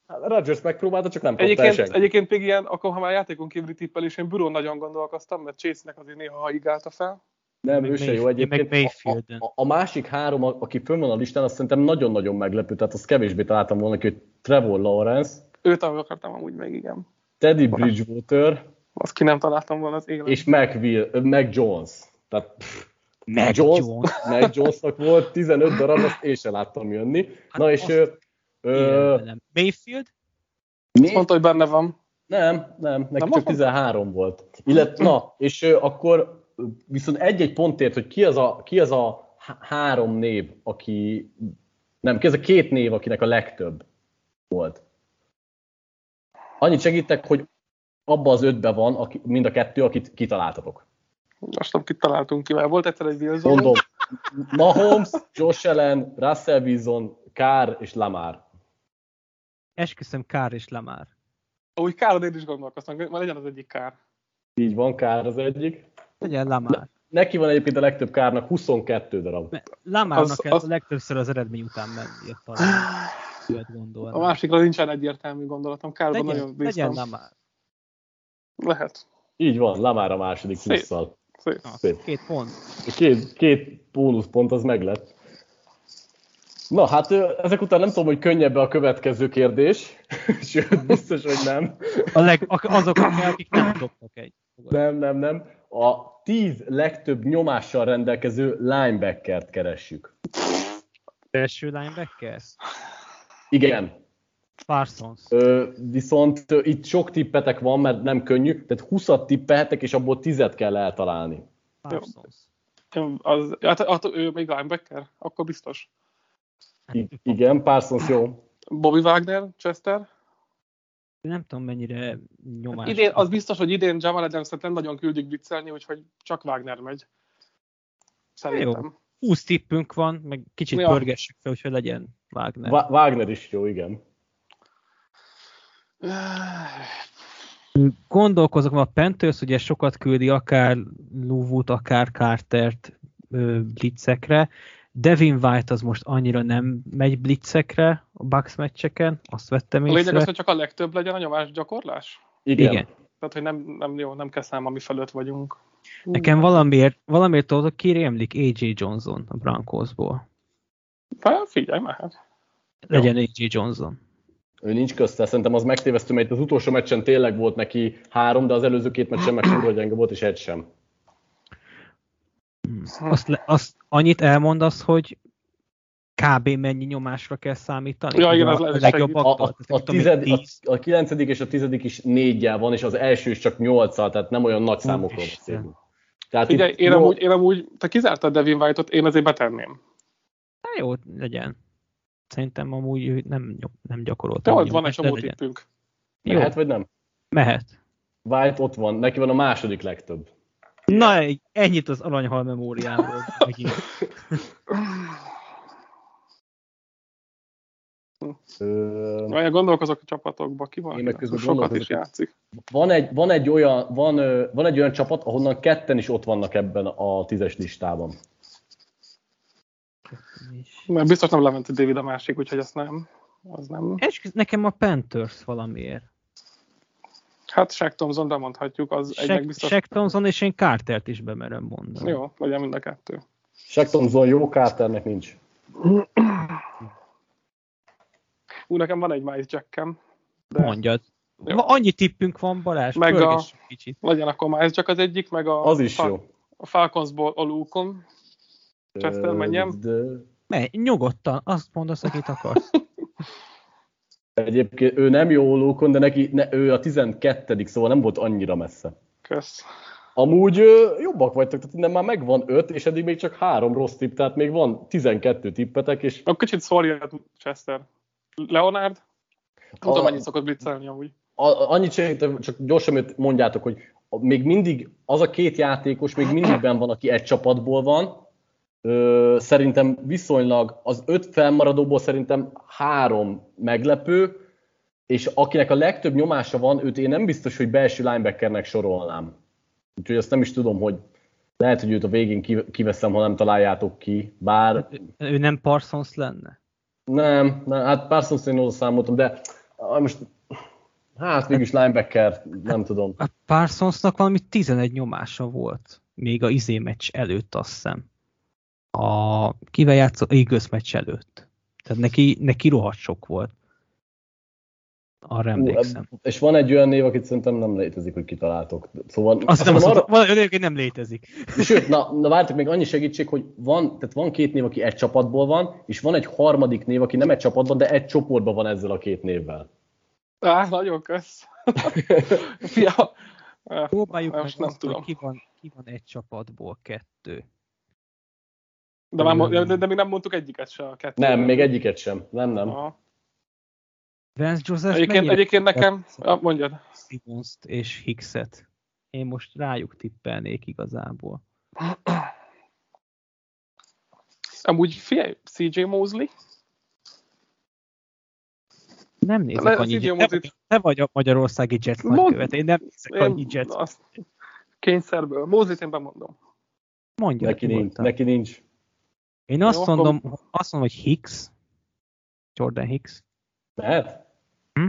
Hát Rodgers megpróbálta, csak nem kapta Egyébként, senki. egyébként még ilyen, akkor ha már játékon kívüli tippelés, én Burón nagyon gondolkoztam, mert Chase-nek azért néha haigálta fel. Nem, Meg ő se jó meg egyébként. A, Mayfielden. a, a, másik három, a- aki fönn van a listán, azt szerintem nagyon-nagyon meglepő, tehát azt kevésbé találtam volna ki, hogy Trevor Lawrence, Őt akartam amúgy még, igen. Teddy Bridgewater Azt ki nem találtam volna az élet. és Mac, Will, Mac Jones. Tehát pff, Meg Jones, Jones. Mac Jonesnak volt 15 darab, azt én sem láttam jönni. Hát Na és ö, ö. Mayfield? mi? Azt mondta, hogy benne van. Nem, nem, neki Nem csak mondta? 13 volt. Illet, na, és ö, akkor viszont egy-egy pontért, hogy ki az a, ki az a há- három név, aki, nem, ki az a két név, akinek a legtöbb volt. Annyit segítek, hogy abba az ötbe van aki, mind a kettő, akit kitaláltatok. Azt nem kit találtunk ki, mert volt egyszer egy Wilson. Mondom, Mahomes, Josh Allen, Russell Wilson, Carr és Lamar. Esküszöm Kár és Lamár. Úgy káron én is gondolkoztam, hogy legyen az egyik kár. Így van, Carr az egyik. Legyen Lamár. Neki van egyébként a legtöbb Kárnak 22 darab. Lamárnak Az- az- a legtöbbször az eredmény után mennie talán. Ilyet A gondolni. másikra nincsen egyértelmű gondolatom. Kárban nagyon Legyen, bíztam. legyen Lamár. Lehet. Így van, Lamar a második Szép. plusszal. Szép. Na, Szép. két pont. Két, két bónuszpont az meg lett. Na hát ezek után nem tudom, hogy könnyebb a következő kérdés. Sőt, biztos, hogy nem. A leg, azok, akik nem dobtak egy. Nem, nem, nem. A tíz legtöbb nyomással rendelkező linebackert keressük. Első linebacker? Igen. Parsons. Ö, viszont ö, itt sok tippetek van, mert nem könnyű, tehát 20 tippelhetek, és abból 10 kell eltalálni. Parsons. Az, hát, hát, ő még linebacker? Akkor biztos. I- igen, Parsons jó. Bobby Wagner, Chester. Nem tudom, mennyire nyomás. Idén, az biztos, hogy idén Jamal adams nem nagyon küldjük viccelni, úgyhogy csak Wagner megy. Szerintem. 20 tippünk van, meg kicsit Ja. pörgessük fel, hogy legyen Wagner. Va- Wagner is jó, igen. Gondolkozok, a Panthers ugye sokat küldi akár Luvut, akár Cartert ö, blitzekre. Devin White az most annyira nem megy blitzekre a Bucks meccseken, azt vettem A lényeg észre. az, hogy csak a legtöbb legyen a nyomás gyakorlás? Igen. Igen. Tehát, hogy nem, nem jó, nem kell szám, ami felett vagyunk. Nekem valamiért, valamiért tudod, ki rémlik AJ Johnson a Broncosból. Hát, figyelj, mehet. Legyen AJ Johnson. Ő nincs közte, szerintem az megtévesztő, mert az utolsó meccsen tényleg volt neki három, de az előző két meccsen meg kurva gyenge volt, és egy sem. Azt, le, azt annyit elmondasz, hogy kb. mennyi nyomásra kell számítani? Ja, igen, a, az a legjobb A, a, a, tized, a, a kilencedik és a tizedik is négyel van, és az első is csak nyolccal, tehát nem olyan nagy számokról beszélünk. Tehát Figyelj, itt én nyol- amúgy, én amúgy, te kizártad Devin White-ot, én azért betenném. Hát jó, legyen. Szerintem amúgy nem, nem gyakorolt. Te annyi ott van egy csomó tippünk. Jó, Mehet vagy nem? mehet. White ott van, neki van a második legtöbb. Na, ennyit az aranyhal memóriámról. megint. Ö, Olyan gondolkozok a csapatokba, ki van? Én meg közben sokat gondolkozok, is játszik. van, egy, van, egy olyan, van, van egy olyan csapat, ahonnan ketten is ott vannak ebben a tízes listában. Mert biztos nem Levente David a másik, úgyhogy azt nem. Az nem. Esküsz, nekem a Panthers valamiért. Hát Shaq Thompson, de mondhatjuk, az egynek Shaq, biztos. Shaq Thompson és én Cartert is bemerem mondani. Jó, legyen mind a kettő. Shaq Thompson jó, Carternek nincs. Ú, nekem van egy Miles Jackem, de Mondjad. Jó. Annyi tippünk van, Balázs, Meg a- kicsit. legyen akkor Miles Jack az egyik, meg a, Az is Fal- jó. a Falconsból a Luke-on. Chester, Ö, menjem? De Menj, nyugodtan, azt mondasz, akit akarsz. egyébként ő nem jó lókon, de neki, ne, ő a 12 szóval nem volt annyira messze. Kösz. Amúgy ö, jobbak vagytok, tehát innen már megvan 5, és eddig még csak három rossz tipp, tehát még van 12 tippetek, és Akkor kicsit szórja Chester. Leonard? Tudom, A- mennyit szokott blitzelni amúgy. a, annyit segítek, csak gyorsan mondjátok, hogy még mindig az a két játékos még mindig benn van, aki egy csapatból van. Ö, szerintem viszonylag az öt felmaradóból szerintem három meglepő, és akinek a legtöbb nyomása van, őt én nem biztos, hogy belső linebackernek sorolnám. Úgyhogy azt nem is tudom, hogy lehet, hogy őt a végén kiveszem, ha nem találjátok ki, bár... Hát, ő nem Parsons lenne? Nem, nem hát Parsons én oda számoltam, de most hát végülis linebacker, nem tudom. A Parsonsnak valami 11 nyomása volt, még a izé meccs előtt, azt hiszem. A, kivel játszott? Eagles meccs előtt. Tehát neki, neki rohadt sok volt. Arra emlékszem. Uh, és van egy olyan név, akit szerintem nem létezik, hogy kitaláltok. Szóval, azt nem, azt arra... van olyan név, nem létezik. Sőt, na, na vártok még annyi segítség, hogy van, tehát van két név, aki egy csapatból van, és van egy harmadik név, aki nem egy csapatban, de egy csoportban van ezzel a két névvel. Á, nagyon kösz. Fia. Próbáljuk most meg nem azt, tudom. Ki van, ki van egy csapatból kettő. De, már, de, de még nem mondtuk egyiket sem a kettő. Nem, még egyiket sem. Nem, nem. Aha. Vance Joseph egyébként, egyébként nekem, ja, mondjad. simons és Hickset. Én most rájuk tippelnék igazából. Amúgy figyelj, CJ Mosley? Nem nézek Le, annyi Te, vagy, te vagy a magyarországi Jets nagykövet, én nem nézek annyi Jets. Azt, kényszerből. Mosley-t én bemondom. Mondja neki nincs, neki nincs. Én azt, Jó, mondom, akkor... azt mondom, hogy Hicks, Jordan Hicks. Lehet? Hm?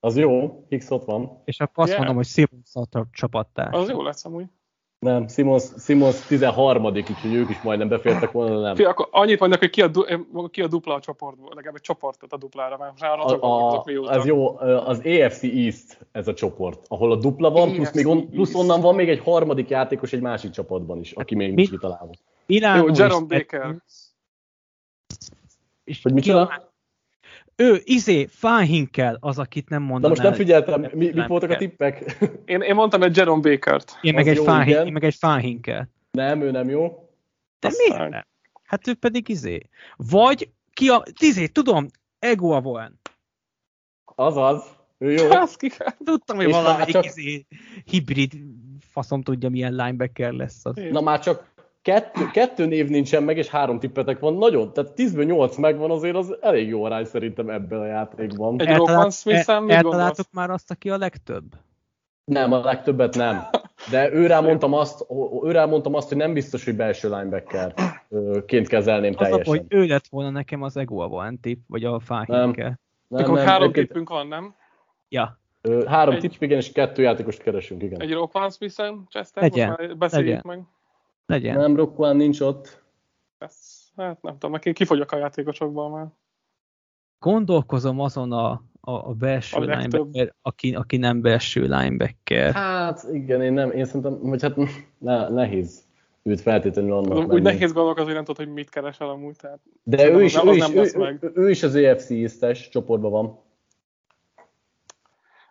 Az jó, Hicks ott van. És akkor azt yeah. mondom, hogy Simons a csapattárs. Az jó lesz amúgy. Nem, Simons, Simons 13 úgyhogy ők is majdnem befértek volna, nem. Fia, akkor annyit mondok, hogy ki a, du, ki a dupla a csoportból, legalább egy csoportot a duplára, mert már a, a, Az jó, az AFC East ez a csoport, ahol a dupla van, plusz, még on, plusz onnan van még egy harmadik játékos egy másik csapatban is, aki még nincs kitalálva. Milánó Jó, Jerome Baker. És hogy micsoda? Ő, izé, Fáhinkel az, akit nem mondom. Na most nem figyeltem, mi, mit voltak a tippek? Én, én mondtam egy Jerome Baker-t. Én meg, egy Fáhin, én meg egy Fáhinkel. Nem, ő nem jó. De miért nem? Hát ő pedig izé. Vagy ki a... Izé, tudom, Ego Avoen. Azaz. Ő jó. Tudtam, hogy valamelyik csak... izé, hibrid faszom tudja, milyen linebacker lesz az. Na már csak kettő, kettő név nincsen meg, és három tippetek van. Nagyon, tehát 10-ből 8 megvan azért, az elég jó arány szerintem ebben a játékban. Egy Roman smith el, Eltaláltuk már azt, aki a legtöbb? Nem, a legtöbbet nem. De őre mondtam azt, őre mondtam azt, hogy nem biztos, hogy belső linebackerként kezelném az teljesen. Az, hogy ő lett volna nekem az Ego a tip, vagy a Fáhinke. Nem, nem, nem, három tippünk van, nem? Ja. Három egy... tipp, igen, és kettő játékost keresünk, igen. Egy Roquan Smith-en, Chester, most már beszéljük Legyen. meg. Legyen. Nem, Roquan nincs ott. Ez, hát nem tudom, neki kifogyok a játékosokból már. Gondolkozom azon a, a, a belső a linebacker, aki, aki nem belső linebacker. Hát igen, én nem, én szerintem, hogy hát ne, nehéz őt feltétlenül annak Úgy menni. nehéz gondolkozni, nem tudod, hogy mit keresel amúgy. Tehát De ő is, ő, is, ő, ő, ő, is az EFC East-es csoportban van.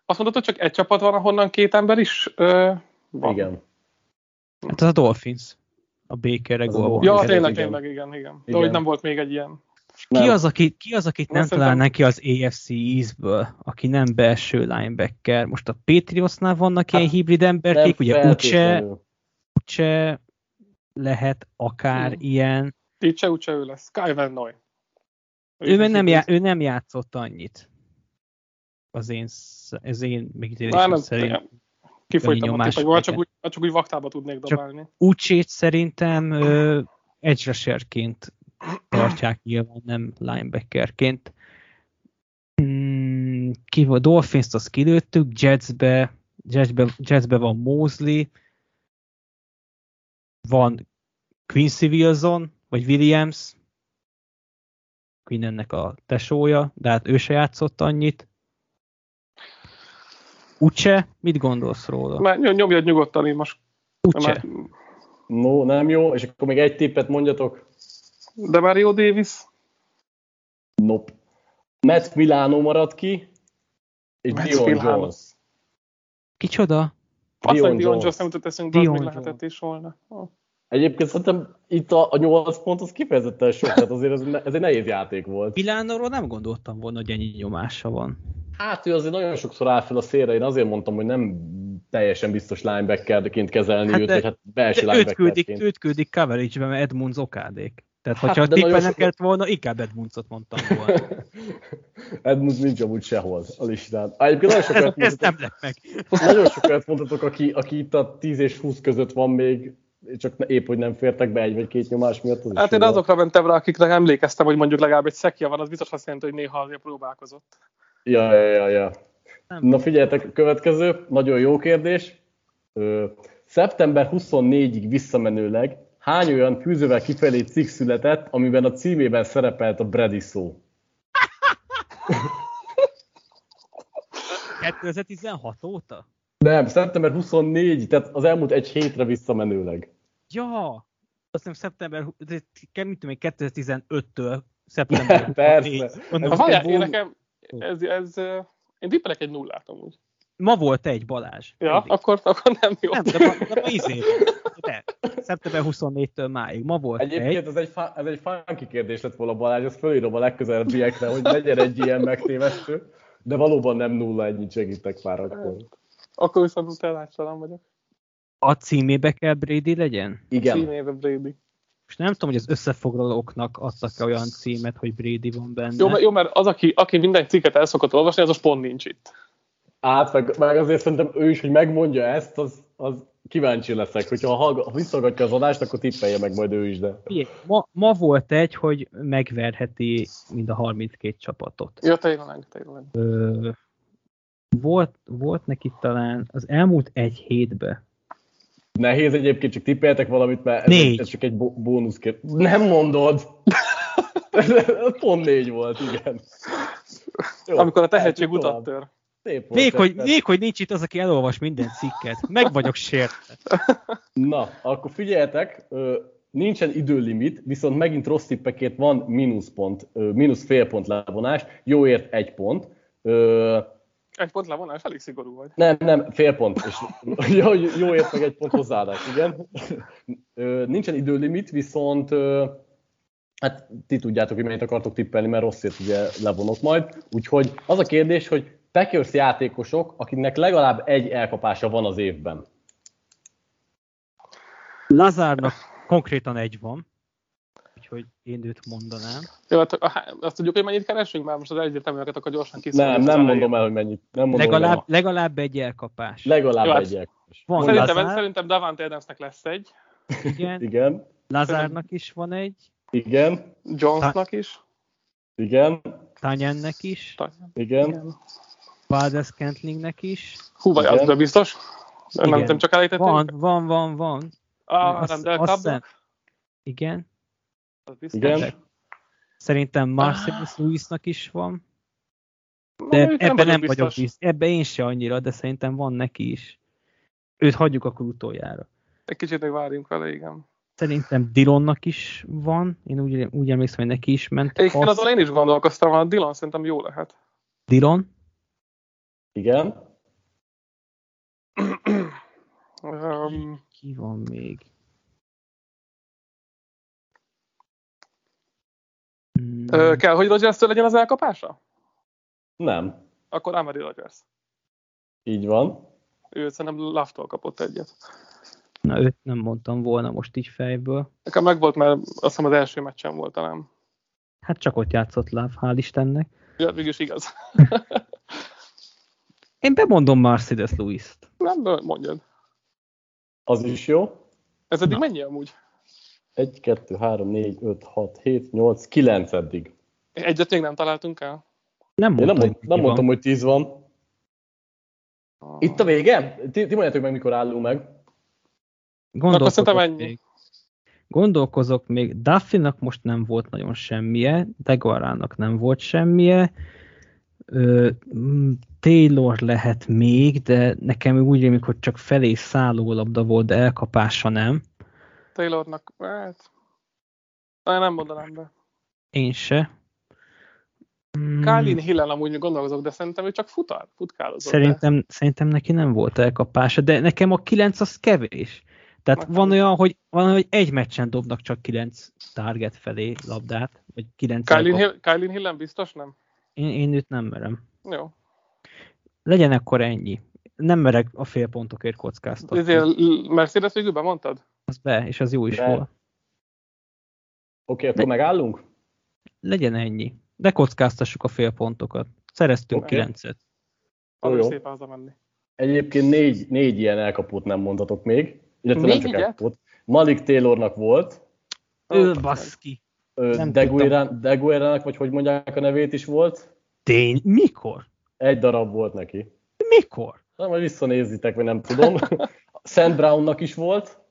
Azt mondod, hogy csak egy csapat van, ahonnan két ember is ö, van? Igen. Hát az a Dolphins. A Baker volt. Ja, tényleg, tényleg, igen, igen. igen. De hogy nem volt még egy ilyen. Ki az, aki, ki az, akit nem talál neki az AFC East-ből, aki nem belső linebacker? Most a Patriotsnál vannak hát, ilyen hibrid emberkék, ugye Uche, Uche lehet akár hmm. ilyen. Uche, Uche ő lesz. Van Noy. Ő, ő, nem, já, ő nem játszott annyit. Az én, az én megítélésem szerint. Kifolytam a tippek, csak úgy, csak úgy vaktába tudnék dobálni. Csak Ucsét szerintem edge rusherként tartják nyilván, nem linebackerként. Hmm, ki a Dolphins-t azt kilőttük, Jetsbe, Jetsbe, Jetsbe van Mosley, van Quincy Wilson, vagy Williams, Quinn a tesója, de hát ő se játszott annyit. Ucse, mit gondolsz róla? Már nyomjad nyugodtan, én most... Ucse. Már... No, nem jó, és akkor még egy tippet mondjatok. De Mario Davis? Nope. Matt Milano maradt ki, és Matt Dion Milano. Jones. Kicsoda? Azt Dion, Dion Jones nem jutott eszünkbe, az még lehetett is volna. Oh. Egyébként szerintem itt a, a 8 pont az kifejezetten sok, tehát azért ez, ez egy nehéz játék volt. Milánóról nem gondoltam volna, hogy ennyi nyomása van. Hát ő azért nagyon sokszor áll fel a szélre, én azért mondtam, hogy nem teljesen biztos linebackerként kezelni hát őt, vagy hát belső linebackerként. Őt küldik, őt küldik coverage-be, mert Edmunds okádék. Tehát, hogyha hát, tippelnem sok... kellett volna, inkább Edmundsot mondtam volna. Edmunds nincs amúgy sehol a listán. Egyébként nagyon sokat ez, ez nem meg. nagyon sokat mondhatok, aki, aki itt a 10 és 20 között van még, csak épp, hogy nem fértek be egy vagy két nyomás miatt. Az hát én azokra mentem rá, akiknek emlékeztem, hogy mondjuk legalább egy szekja van, az biztos azt jelenti, hogy néha azért próbálkozott. Ja, ja, ja, ja. Nem. Na figyeljetek, következő, nagyon jó kérdés. Ö, szeptember 24-ig visszamenőleg hány olyan fűzővel kifelé cikk született, amiben a címében szerepelt a Brady szó? 2016 óta? Nem, szeptember 24, tehát az elmúlt egy hétre visszamenőleg. Ja, azt hiszem szeptember, mit tudom 2015-től szeptember Persze. Ez, ez, én nekem, ez, ez, én tippelek egy nullát amúgy. Ma volt egy Balázs. Ja, akkor, akkor nem jó. Nem, de, ma, de ma izé, de, szeptember 24-től máig. Ma volt Egyébként egy. ez egy, ez egy funky kérdés lett volna Balázs, azt fölírom a legközelebbiekre, hogy legyen egy ilyen megtévesztő, de valóban nem nulla ennyit segítek már akkor. Akkor viszont utálástalan vagyok. A címébe kell Brady legyen? Igen. A címébe Brady. És nem tudom, hogy az összefoglalóknak adtak-e olyan címet, hogy Brady van benne. Jó, mert, jó, mert az, aki, aki minden cikket el szokott olvasni, az a pont nincs itt. Át, meg, meg azért szerintem ő is, hogy megmondja ezt, az, az kíváncsi leszek. Hogyha ha, ha visszagatja az adást, akkor tippelje meg majd ő is, de... Ma, ma volt egy, hogy megverheti mind a 32 csapatot. Ja, tényleg, tényleg. Ö, volt, volt neki talán az elmúlt egy hétben. Nehéz egyébként, csak tippeltek valamit, mert ez, ez csak egy bónusz kérdés. Nem mondod! Pont négy volt, igen. Jó, Amikor a tehetség utat tör. Szép volt, még, hogy, még, hogy nincs itt az, aki elolvas minden cikket. Meg vagyok sértve. Na, akkor figyeljetek, nincsen időlimit, viszont megint rossz tippekért van mínuszpont, mínusz fél pont levonás, jóért egy pont. Egy pont levonás, elég szigorú vagy. Nem, nem, fél pont. És jó, jóért meg egy pont hozzáadás, igen. Nincsen időlimit, viszont hát ti tudjátok, hogy mennyit akartok tippelni, mert rosszért ugye levonok majd. Úgyhogy az a kérdés, hogy Packers játékosok, akiknek legalább egy elkapása van az évben. Lazárnak konkrétan egy van, úgyhogy én őt mondanám. Jó, hát azt tudjuk, hogy mennyit keresünk, mert most az egyértelműeket akkor gyorsan kiszólni. Nem, nem mondom el, hogy mennyit. Nem mondom legalább, el. legalább egy elkapás. Legalább Jó, hát egy elkapás. Van szerintem, Lazár. szerintem Davante Adamsnek lesz egy. Igen. Igen. Lazárnak is van egy. Igen. Jonesnak is. Igen. Tanyennek is. Tanyen. Igen. Igen. Valdez Kentlingnek is. Hú, vagy az de biztos? Igen. Nem, nem csak elejtettem? Van, van, van, van. Ah, Randall Cobb. Igen. Az biztos. Igen. Szerintem Marcellus. Lewisnak is van. De Na, ebben nem, nem vagyok biztos. Ebben én se annyira, de szerintem van neki is. Őt hagyjuk akkor utoljára. Egy kicsit még várjunk vele, igen. Szerintem Dilonnak is van. Én úgy, úgy emlékszem, hogy neki is ment. Egyébként azon én is gondolkoztam, a Dilon szerintem jó lehet. Dilon? Igen. um, Ki van még? Hmm. Kell, hogy rogers legyen az elkapása? Nem. Akkor Amari Rogers. Így van. Ő szerintem Laftól kapott egyet. Na, őt nem mondtam volna most így fejből. Nekem meg volt, mert azt hiszem az első meccsen volt talán. Hát csak ott játszott Láv, hál' Istennek. Ja, mégis igaz. Én bemondom Mercedes Louis-t. Nem, mondjad. Az is jó. Ez eddig Na. mennyi amúgy? 1, 2, 3, 4, 5, 6, 7, 8, 9 eddig. Egyet még nem találtunk el? Nem, mondtam, nem, mond, nem mondtam, hogy 10 van. Ah. Itt a vége? Ti, ti mondjátok meg, mikor állunk meg. Gondolkozok ennyi. Gondolkozok még, Duffy-nak most nem volt nagyon semmije, Degarának nem volt semmije, Taylor lehet még, de nekem úgy rémlik, hogy csak felé szálló labda volt, de elkapása nem. Taylornak, hát... Nem mondanám be. Én se. Mm. Kálin Hillen amúgy gondolkozok, de szerintem ő csak futar, futkálozott. Szerintem, de. szerintem neki nem volt elkapása, de nekem a 9 az kevés. Tehát nekem van olyan, hogy, van, hogy egy meccsen dobnak csak 9 target felé labdát, vagy 9 Kálin, Hill, Kálin Hillen biztos nem? Én, én őt nem merem. Jó. Legyen akkor ennyi. Nem merek a fél pontokért kockáztatni. Ezért Mercedes végül bemondtad? Az be, és az jó is be. volt. Oké, akkor megállunk? Legyen ennyi. De kockáztassuk a félpontokat. Szereztünk Oké. kilencet. Jó, jó. szépen hazamenni. Egyébként négy, négy ilyen elkapott nem mondhatok még, illetve nem csak ugye? elkapott. Malik Taylornak volt, Ő, Ó, baszki. Deguerának, vagy hogy mondják a nevét is volt, Tény? Mikor? egy darab volt neki. Mikor? Na, majd visszanézitek, vagy nem tudom. Szent Brownnak is volt,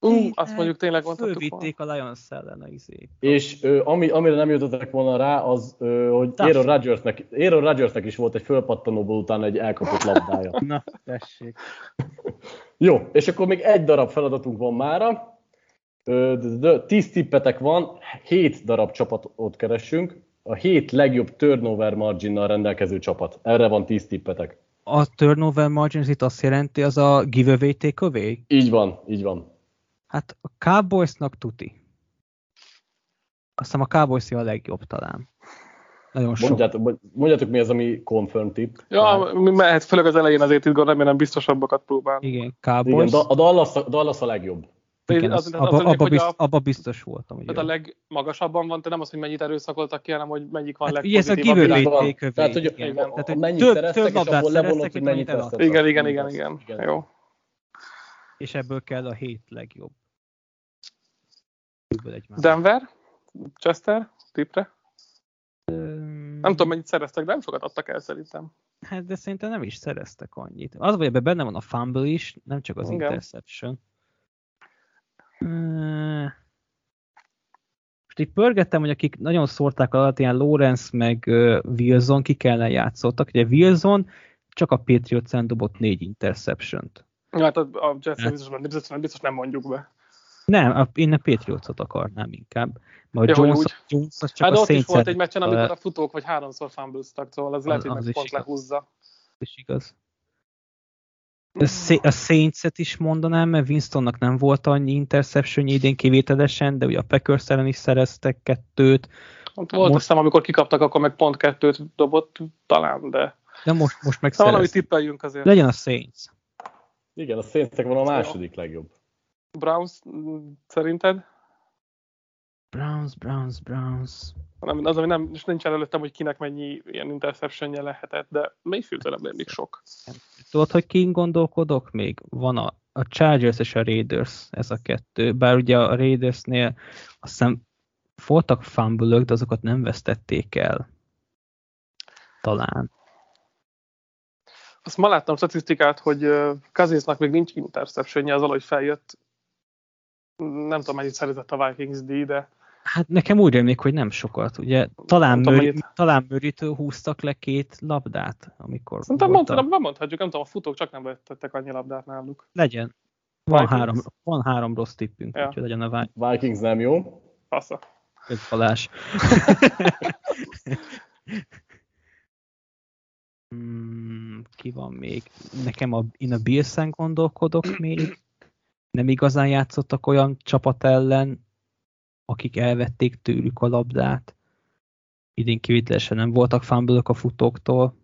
Ú, azt mondjuk tényleg volna. Fölvitték a Lions ellen a izé. és ö, ami, amire nem jutottak volna rá, az, ö, hogy. Aaron Rodgersnek, Aaron Rodgersnek is volt egy fölpattanóból után egy elkapott labdája. Na, tessék. Jó, és akkor még egy darab feladatunk van mára. Tíz tippetek van, hét darab csapatot keresünk. A hét legjobb turnover marginnal rendelkező csapat. Erre van tíz tippetek. A turnover margins itt azt jelenti, az a giveaway takeaway? Így van, így van. Hát a Cowboysnak tuti. Azt hiszem a Cowboys a legjobb talán. Nagyon sok. Mondjátok, mondjátok mi az, ami confirm tip. Ja, mi mehet, főleg az elején azért itt remélem biztosabbakat próbál. Igen, Igen, Cowboys. Da- a Dallas, a Dallas a legjobb. Igen, Az- az, abba, az abba, hogy bizt, a- abba biztos voltam. Hogy Tehát a legmagasabban van, te nem az, hogy mennyit erőszakoltak ki, hanem hogy melyik van Hát ugye ez a legpozitívabb giveaway. Tehát, hogy igen. igen, Tehát, hogy mennyit több, szereztek, több és abból szereztek, hogy mennyit vesztettek. Igen, igen, igen, igen. Jó. És ebből kell a hét legjobb. Ebből egy már. Denver, Chester, tipre. Öm, Nem tudom, mennyit szereztek, de nem sokat adtak el szerintem. Hát de szerintem nem is szereztek annyit. Az vagy ebben benne van a fumble is, nem csak az Igen. interception. Most így pörgettem, hogy akik nagyon szórták alatt, ilyen Lawrence meg Wilson ki kellene játszottak. Ugye Wilson csak a Patriots-en dobott négy interception-t. Hát a, a Jets Hát. biztos, biztos nem mondjuk be. Nem, a, én a Patriots-ot akarnám inkább. Mert Ja, Jones, úgy. Jones az csak Hát a ott is volt egy meccsen, amikor a futók vagy háromszor fumbleztak, szóval az, lehet, hogy az meg pont igaz. lehúzza. is igaz. A, Sa- a Saints-et is mondanám, mert Winstonnak nem volt annyi interception idén kivételesen, de ugye a Packers ellen is szereztek kettőt, Ott volt Most- azt hiszem, amikor kikaptak, akkor meg pont kettőt dobott talán, de de most, most meg szóval valami tippeljünk azért. Legyen a Saints. Igen, a Saintsnek van a második legjobb. Browns szerinted? Browns, Browns, Browns. Nem, az, ami nem, és nincs előttem, hogy kinek mennyi ilyen interceptionje lehetett, de Mayfield nem még sok. Tudod, hogy kin gondolkodok még? Van a, a Chargers és a Raiders, ez a kettő. Bár ugye a Raidersnél azt hiszem voltak fumble de azokat nem vesztették el. Talán. Azt ma láttam statisztikát, hogy Cousinsnak még nincs interceptionje, az valahogy feljött. Nem tudom, mennyit szerezett a Vikings díj, de Hát nekem úgy rémlik, hogy nem sokat. Ugye talán, Nem tudom, mennyit. talán Murray-től húztak le két labdát, amikor szerintem volt a- mondtam, nem mondhatjuk, nem tudom, a futók csak nem vettettek annyi labdát náluk. Legyen. Van Vikings. három, van három rossz tippünk, Ja. úgyhogy legyen a vágy. Vikings nem jó. Passza. Balázs. Hmm, ki van még? Nekem a, én a Bills-en gondolkodok még. Nem igazán játszottak olyan csapat ellen, akik elvették tőlük a labdát. Idén kivételesen nem voltak fumble a futóktól.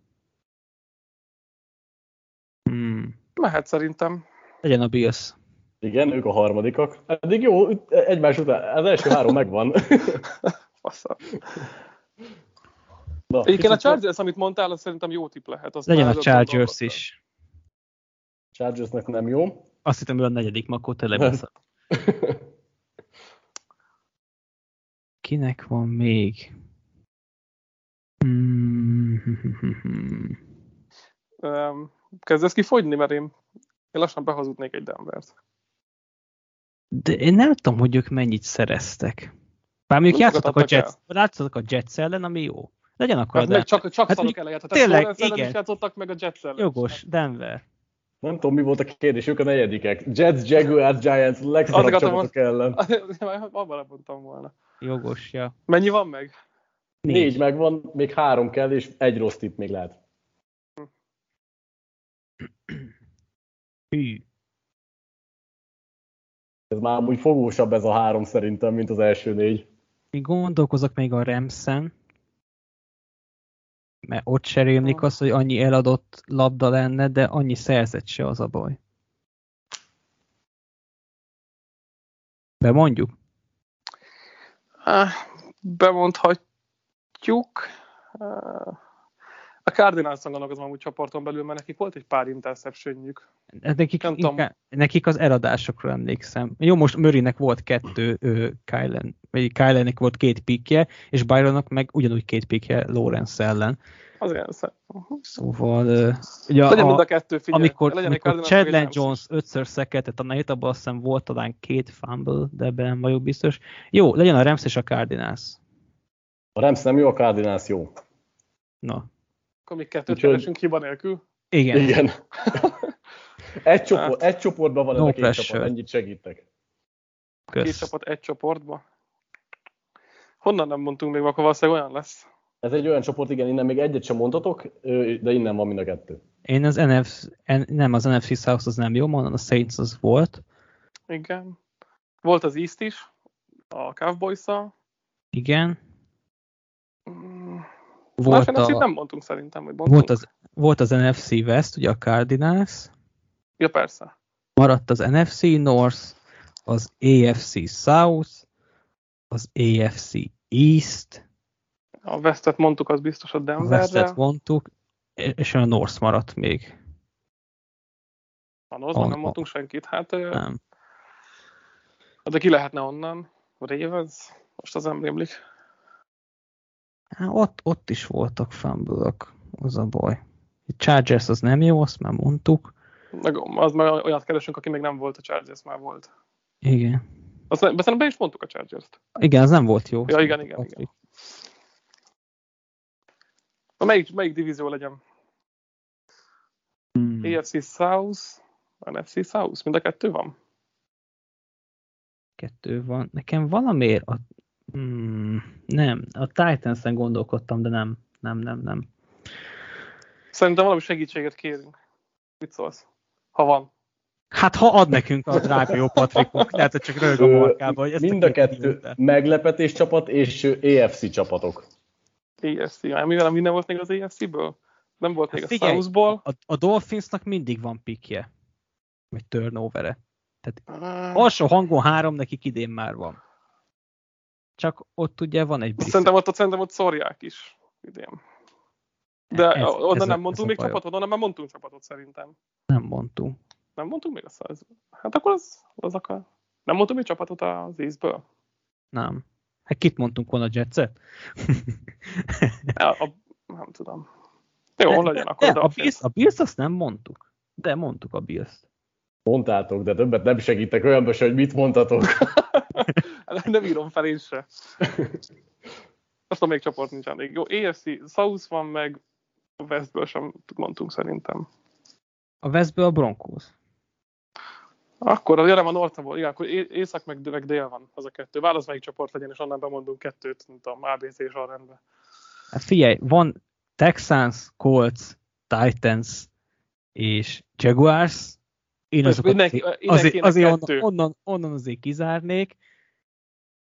Hmm. Mehet szerintem. Legyen a Bills. Igen, ők a harmadikak. Eddig jó, egymás után, az első három megvan. Passza. Na, Egyébként a Chargers, amit mondtál, az szerintem jó tipp lehet. Azt Legyen a Chargers is. Chargersnek nem jó. Azt hittem, hogy a negyedik, ma akkor tele lesz. Kinek van még? Öm, Kezdesz kifogyni, mert én, én lassan behazudnék egy Denvert. De én nem tudom, hogy ők mennyit szereztek. Bár mondjuk játszottak a, Jets, játszottak a Jets ellen, ami jó. Legyen akkor Hát a Denver. csak, csak Hát szarok elejét. Hát tényleg, igen. is játszottak, meg a Jets ellen. Jogos, Denver. Nem tudom, mi volt a kérdés, ők a negyedikek. Jets, Jaguars, Giants, legszarabb Azt akartam csapatok ellen. Abban lemondtam volna. Jogos, ja. Mennyi van meg? Négy megvan, még három kell, és egy rossz tipp még lehet. Hű. Ez már amúgy fogósabb ez a három szerintem, mint az első négy. Még gondolkozok még a Remszen, mert ott se rémlik az, hogy annyi eladott labda lenne, de annyi szerzett se az a baj. De mondjuk, Bemondhatjuk. A Cardinals-on gondolkozom amúgy csoporton belül, mert nekik volt egy pár interceptionjük. Nekik, nem inkább, nekik az eladásokról emlékszem. Jó, most Murraynek volt kettő, Kylen, vagy Kylennek volt két pikje, és Byronnak meg ugyanúgy két pikje Lawrence ellen. Azért Szóval, uh, ugye legyen a, a kettő, figyelj, amikor, amikor Chadland Jones ötször szekeltet a Nate, abban azt hiszem volt talán két fumble, de ebben vagyok biztos. Jó, legyen a Rams és a Cardinals. A Rams nem jó, a Cardinals jó. Na. Akkor még kettőt Úgyhogy... keresünk hiba nélkül? Igen. Igen. egy, csoport, hát. egy csoportban van no ez a két csapat, ennyit segítek. Kösz. Két csapat egy csoportba. Honnan nem mondtunk még, akkor valószínűleg olyan lesz. Ez egy olyan csoport, igen, innen még egyet sem mondhatok, de innen van mind a kettő. Én az NFC, nem, az NFC South az nem jó, mondom, a Saints az volt. Igen. Volt az East is, a cowboys -szal. Igen. Volt a, nem mondtunk szerintem, hogy Volt az, volt az NFC West, ugye a Cardinals. Ja, persze. Maradt az NFC North, az AFC South, az AFC East, a Westet mondtuk, az biztos a Denverre. A Westet mondtuk, és a North maradt még. A north nem mondtunk senkit, hát... Nem. De ki lehetne onnan? Ravens? Most az emlémlik. Hát ott, ott is voltak fumble az a baj. A Chargers az nem jó, azt már mondtuk. Meg az már olyat keresünk, aki még nem volt, a Chargers már volt. Igen. Azt, szerintem be is mondtuk a Chargers-t. Igen, az nem volt jó. Ja, igen, igen, igen. Na, melyik, melyik divízió legyen? Hmm. AFC South, NFC South, mind a kettő van? Kettő van. Nekem valamiért a... Hmm, nem, a Titans-en gondolkodtam, de nem, nem, nem, nem. Szerintem valami segítséget kérünk. Mit szólsz? Ha van. Hát ha ad nekünk a drága jó Patrikunk, lehet, hogy csak rög a markába. Hogy ezt Mind a, a kettő meglepetés csapat és EFC csapatok. AFC. Mivel minden volt még az AFC-ből? Nem volt hát még figyelj, a Southból. A, a Dolphinsnak mindig van pikje. Vagy turnovere. Tehát alsó hangon három nekik idén már van. Csak ott ugye van egy Szerintem ott, ott, szerintem ott szorják is idén. De ez, onnan ez nem a, mondtunk még csapatot, onnan már mondtunk csapatot szerintem. Nem mondtunk. Nem mondtunk még a száz. Hát akkor az, az akar. Nem mondtunk még csapatot az ízből? Nem. Hát kit mondtunk volna a Jetset? ja, a, nem tudom. Jó, de, legyen akkor. De, a, Bills, a Bills azt nem mondtuk. De mondtuk a Bills-t. Mondtátok, de többet nem segítek olyanba se, hogy mit mondtatok. nem írom fel én se. Azt a még csoport nincs elég. Jó, AFC South van meg, a Westből sem mondtunk szerintem. A Westből a Broncos. Akkor az nem a Northaból, igen, akkor észak meg, meg dél van az a kettő. Válasz melyik csoport legyen, és onnan bemondunk kettőt, mint a ABC és a rendben. Hát figyelj, van Texans, Colts, Titans és Jaguars. Én azokat mindenki, azért, azért onnan, onnan, onnan azért kizárnék.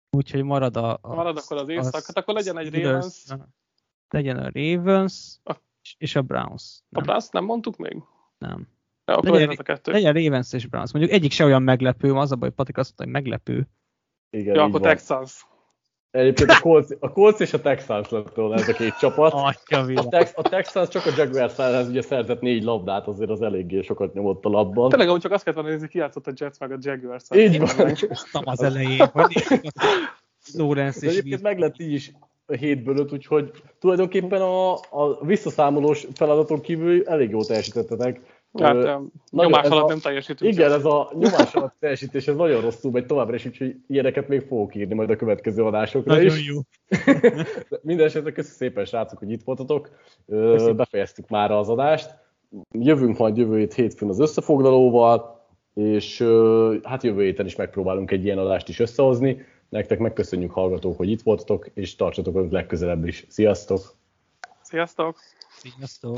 Úgyhogy marad a... a marad akkor az észak, az hát akkor legyen egy Ravens. Legyen a Ravens a, és a Browns. Nem. A Browns nem mondtuk még? Nem. Ja, akkor legyen, a kettő. legyen Ravens és Browns. Mondjuk egyik se olyan meglepő, az a baj, Patik azt mondta, hogy meglepő. Igen, ja, akkor van. Texans. Egyébként a Colts, a Colts és a Texans lett volna ez a két csapat. a, Tex, a Texans csak a Jaguars ellen ugye szerzett négy labdát, azért az eléggé sokat nyomott a labban. Tényleg, ahogy csak azt kellett nézni, ki játszott a Jets meg a Jaguars. Így van. az elején, hogy Lawrence és Egyébként meg lett így is a hétből öt, úgyhogy tulajdonképpen a, a visszaszámolós feladaton kívül elég jól teljesítettetek. Hát, ö, nyomás alatt a, nem teljesítünk. Igen, ez a nyomás alatt teljesítés, ez nagyon rosszul megy továbbra is, úgyhogy ilyeneket még fogok írni majd a következő adásokra nagyon is. jó. Minden esetre köszönöm szépen, srácok, hogy itt voltatok. Köszönöm. Befejeztük már az adást. Jövünk majd jövő hét hétfőn az összefoglalóval, és hát jövő héten is megpróbálunk egy ilyen adást is összehozni. Nektek megköszönjük hallgatók, hogy itt voltatok, és tartsatok velünk legközelebb is. Sziasztok! Sziasztok! Sziasztok!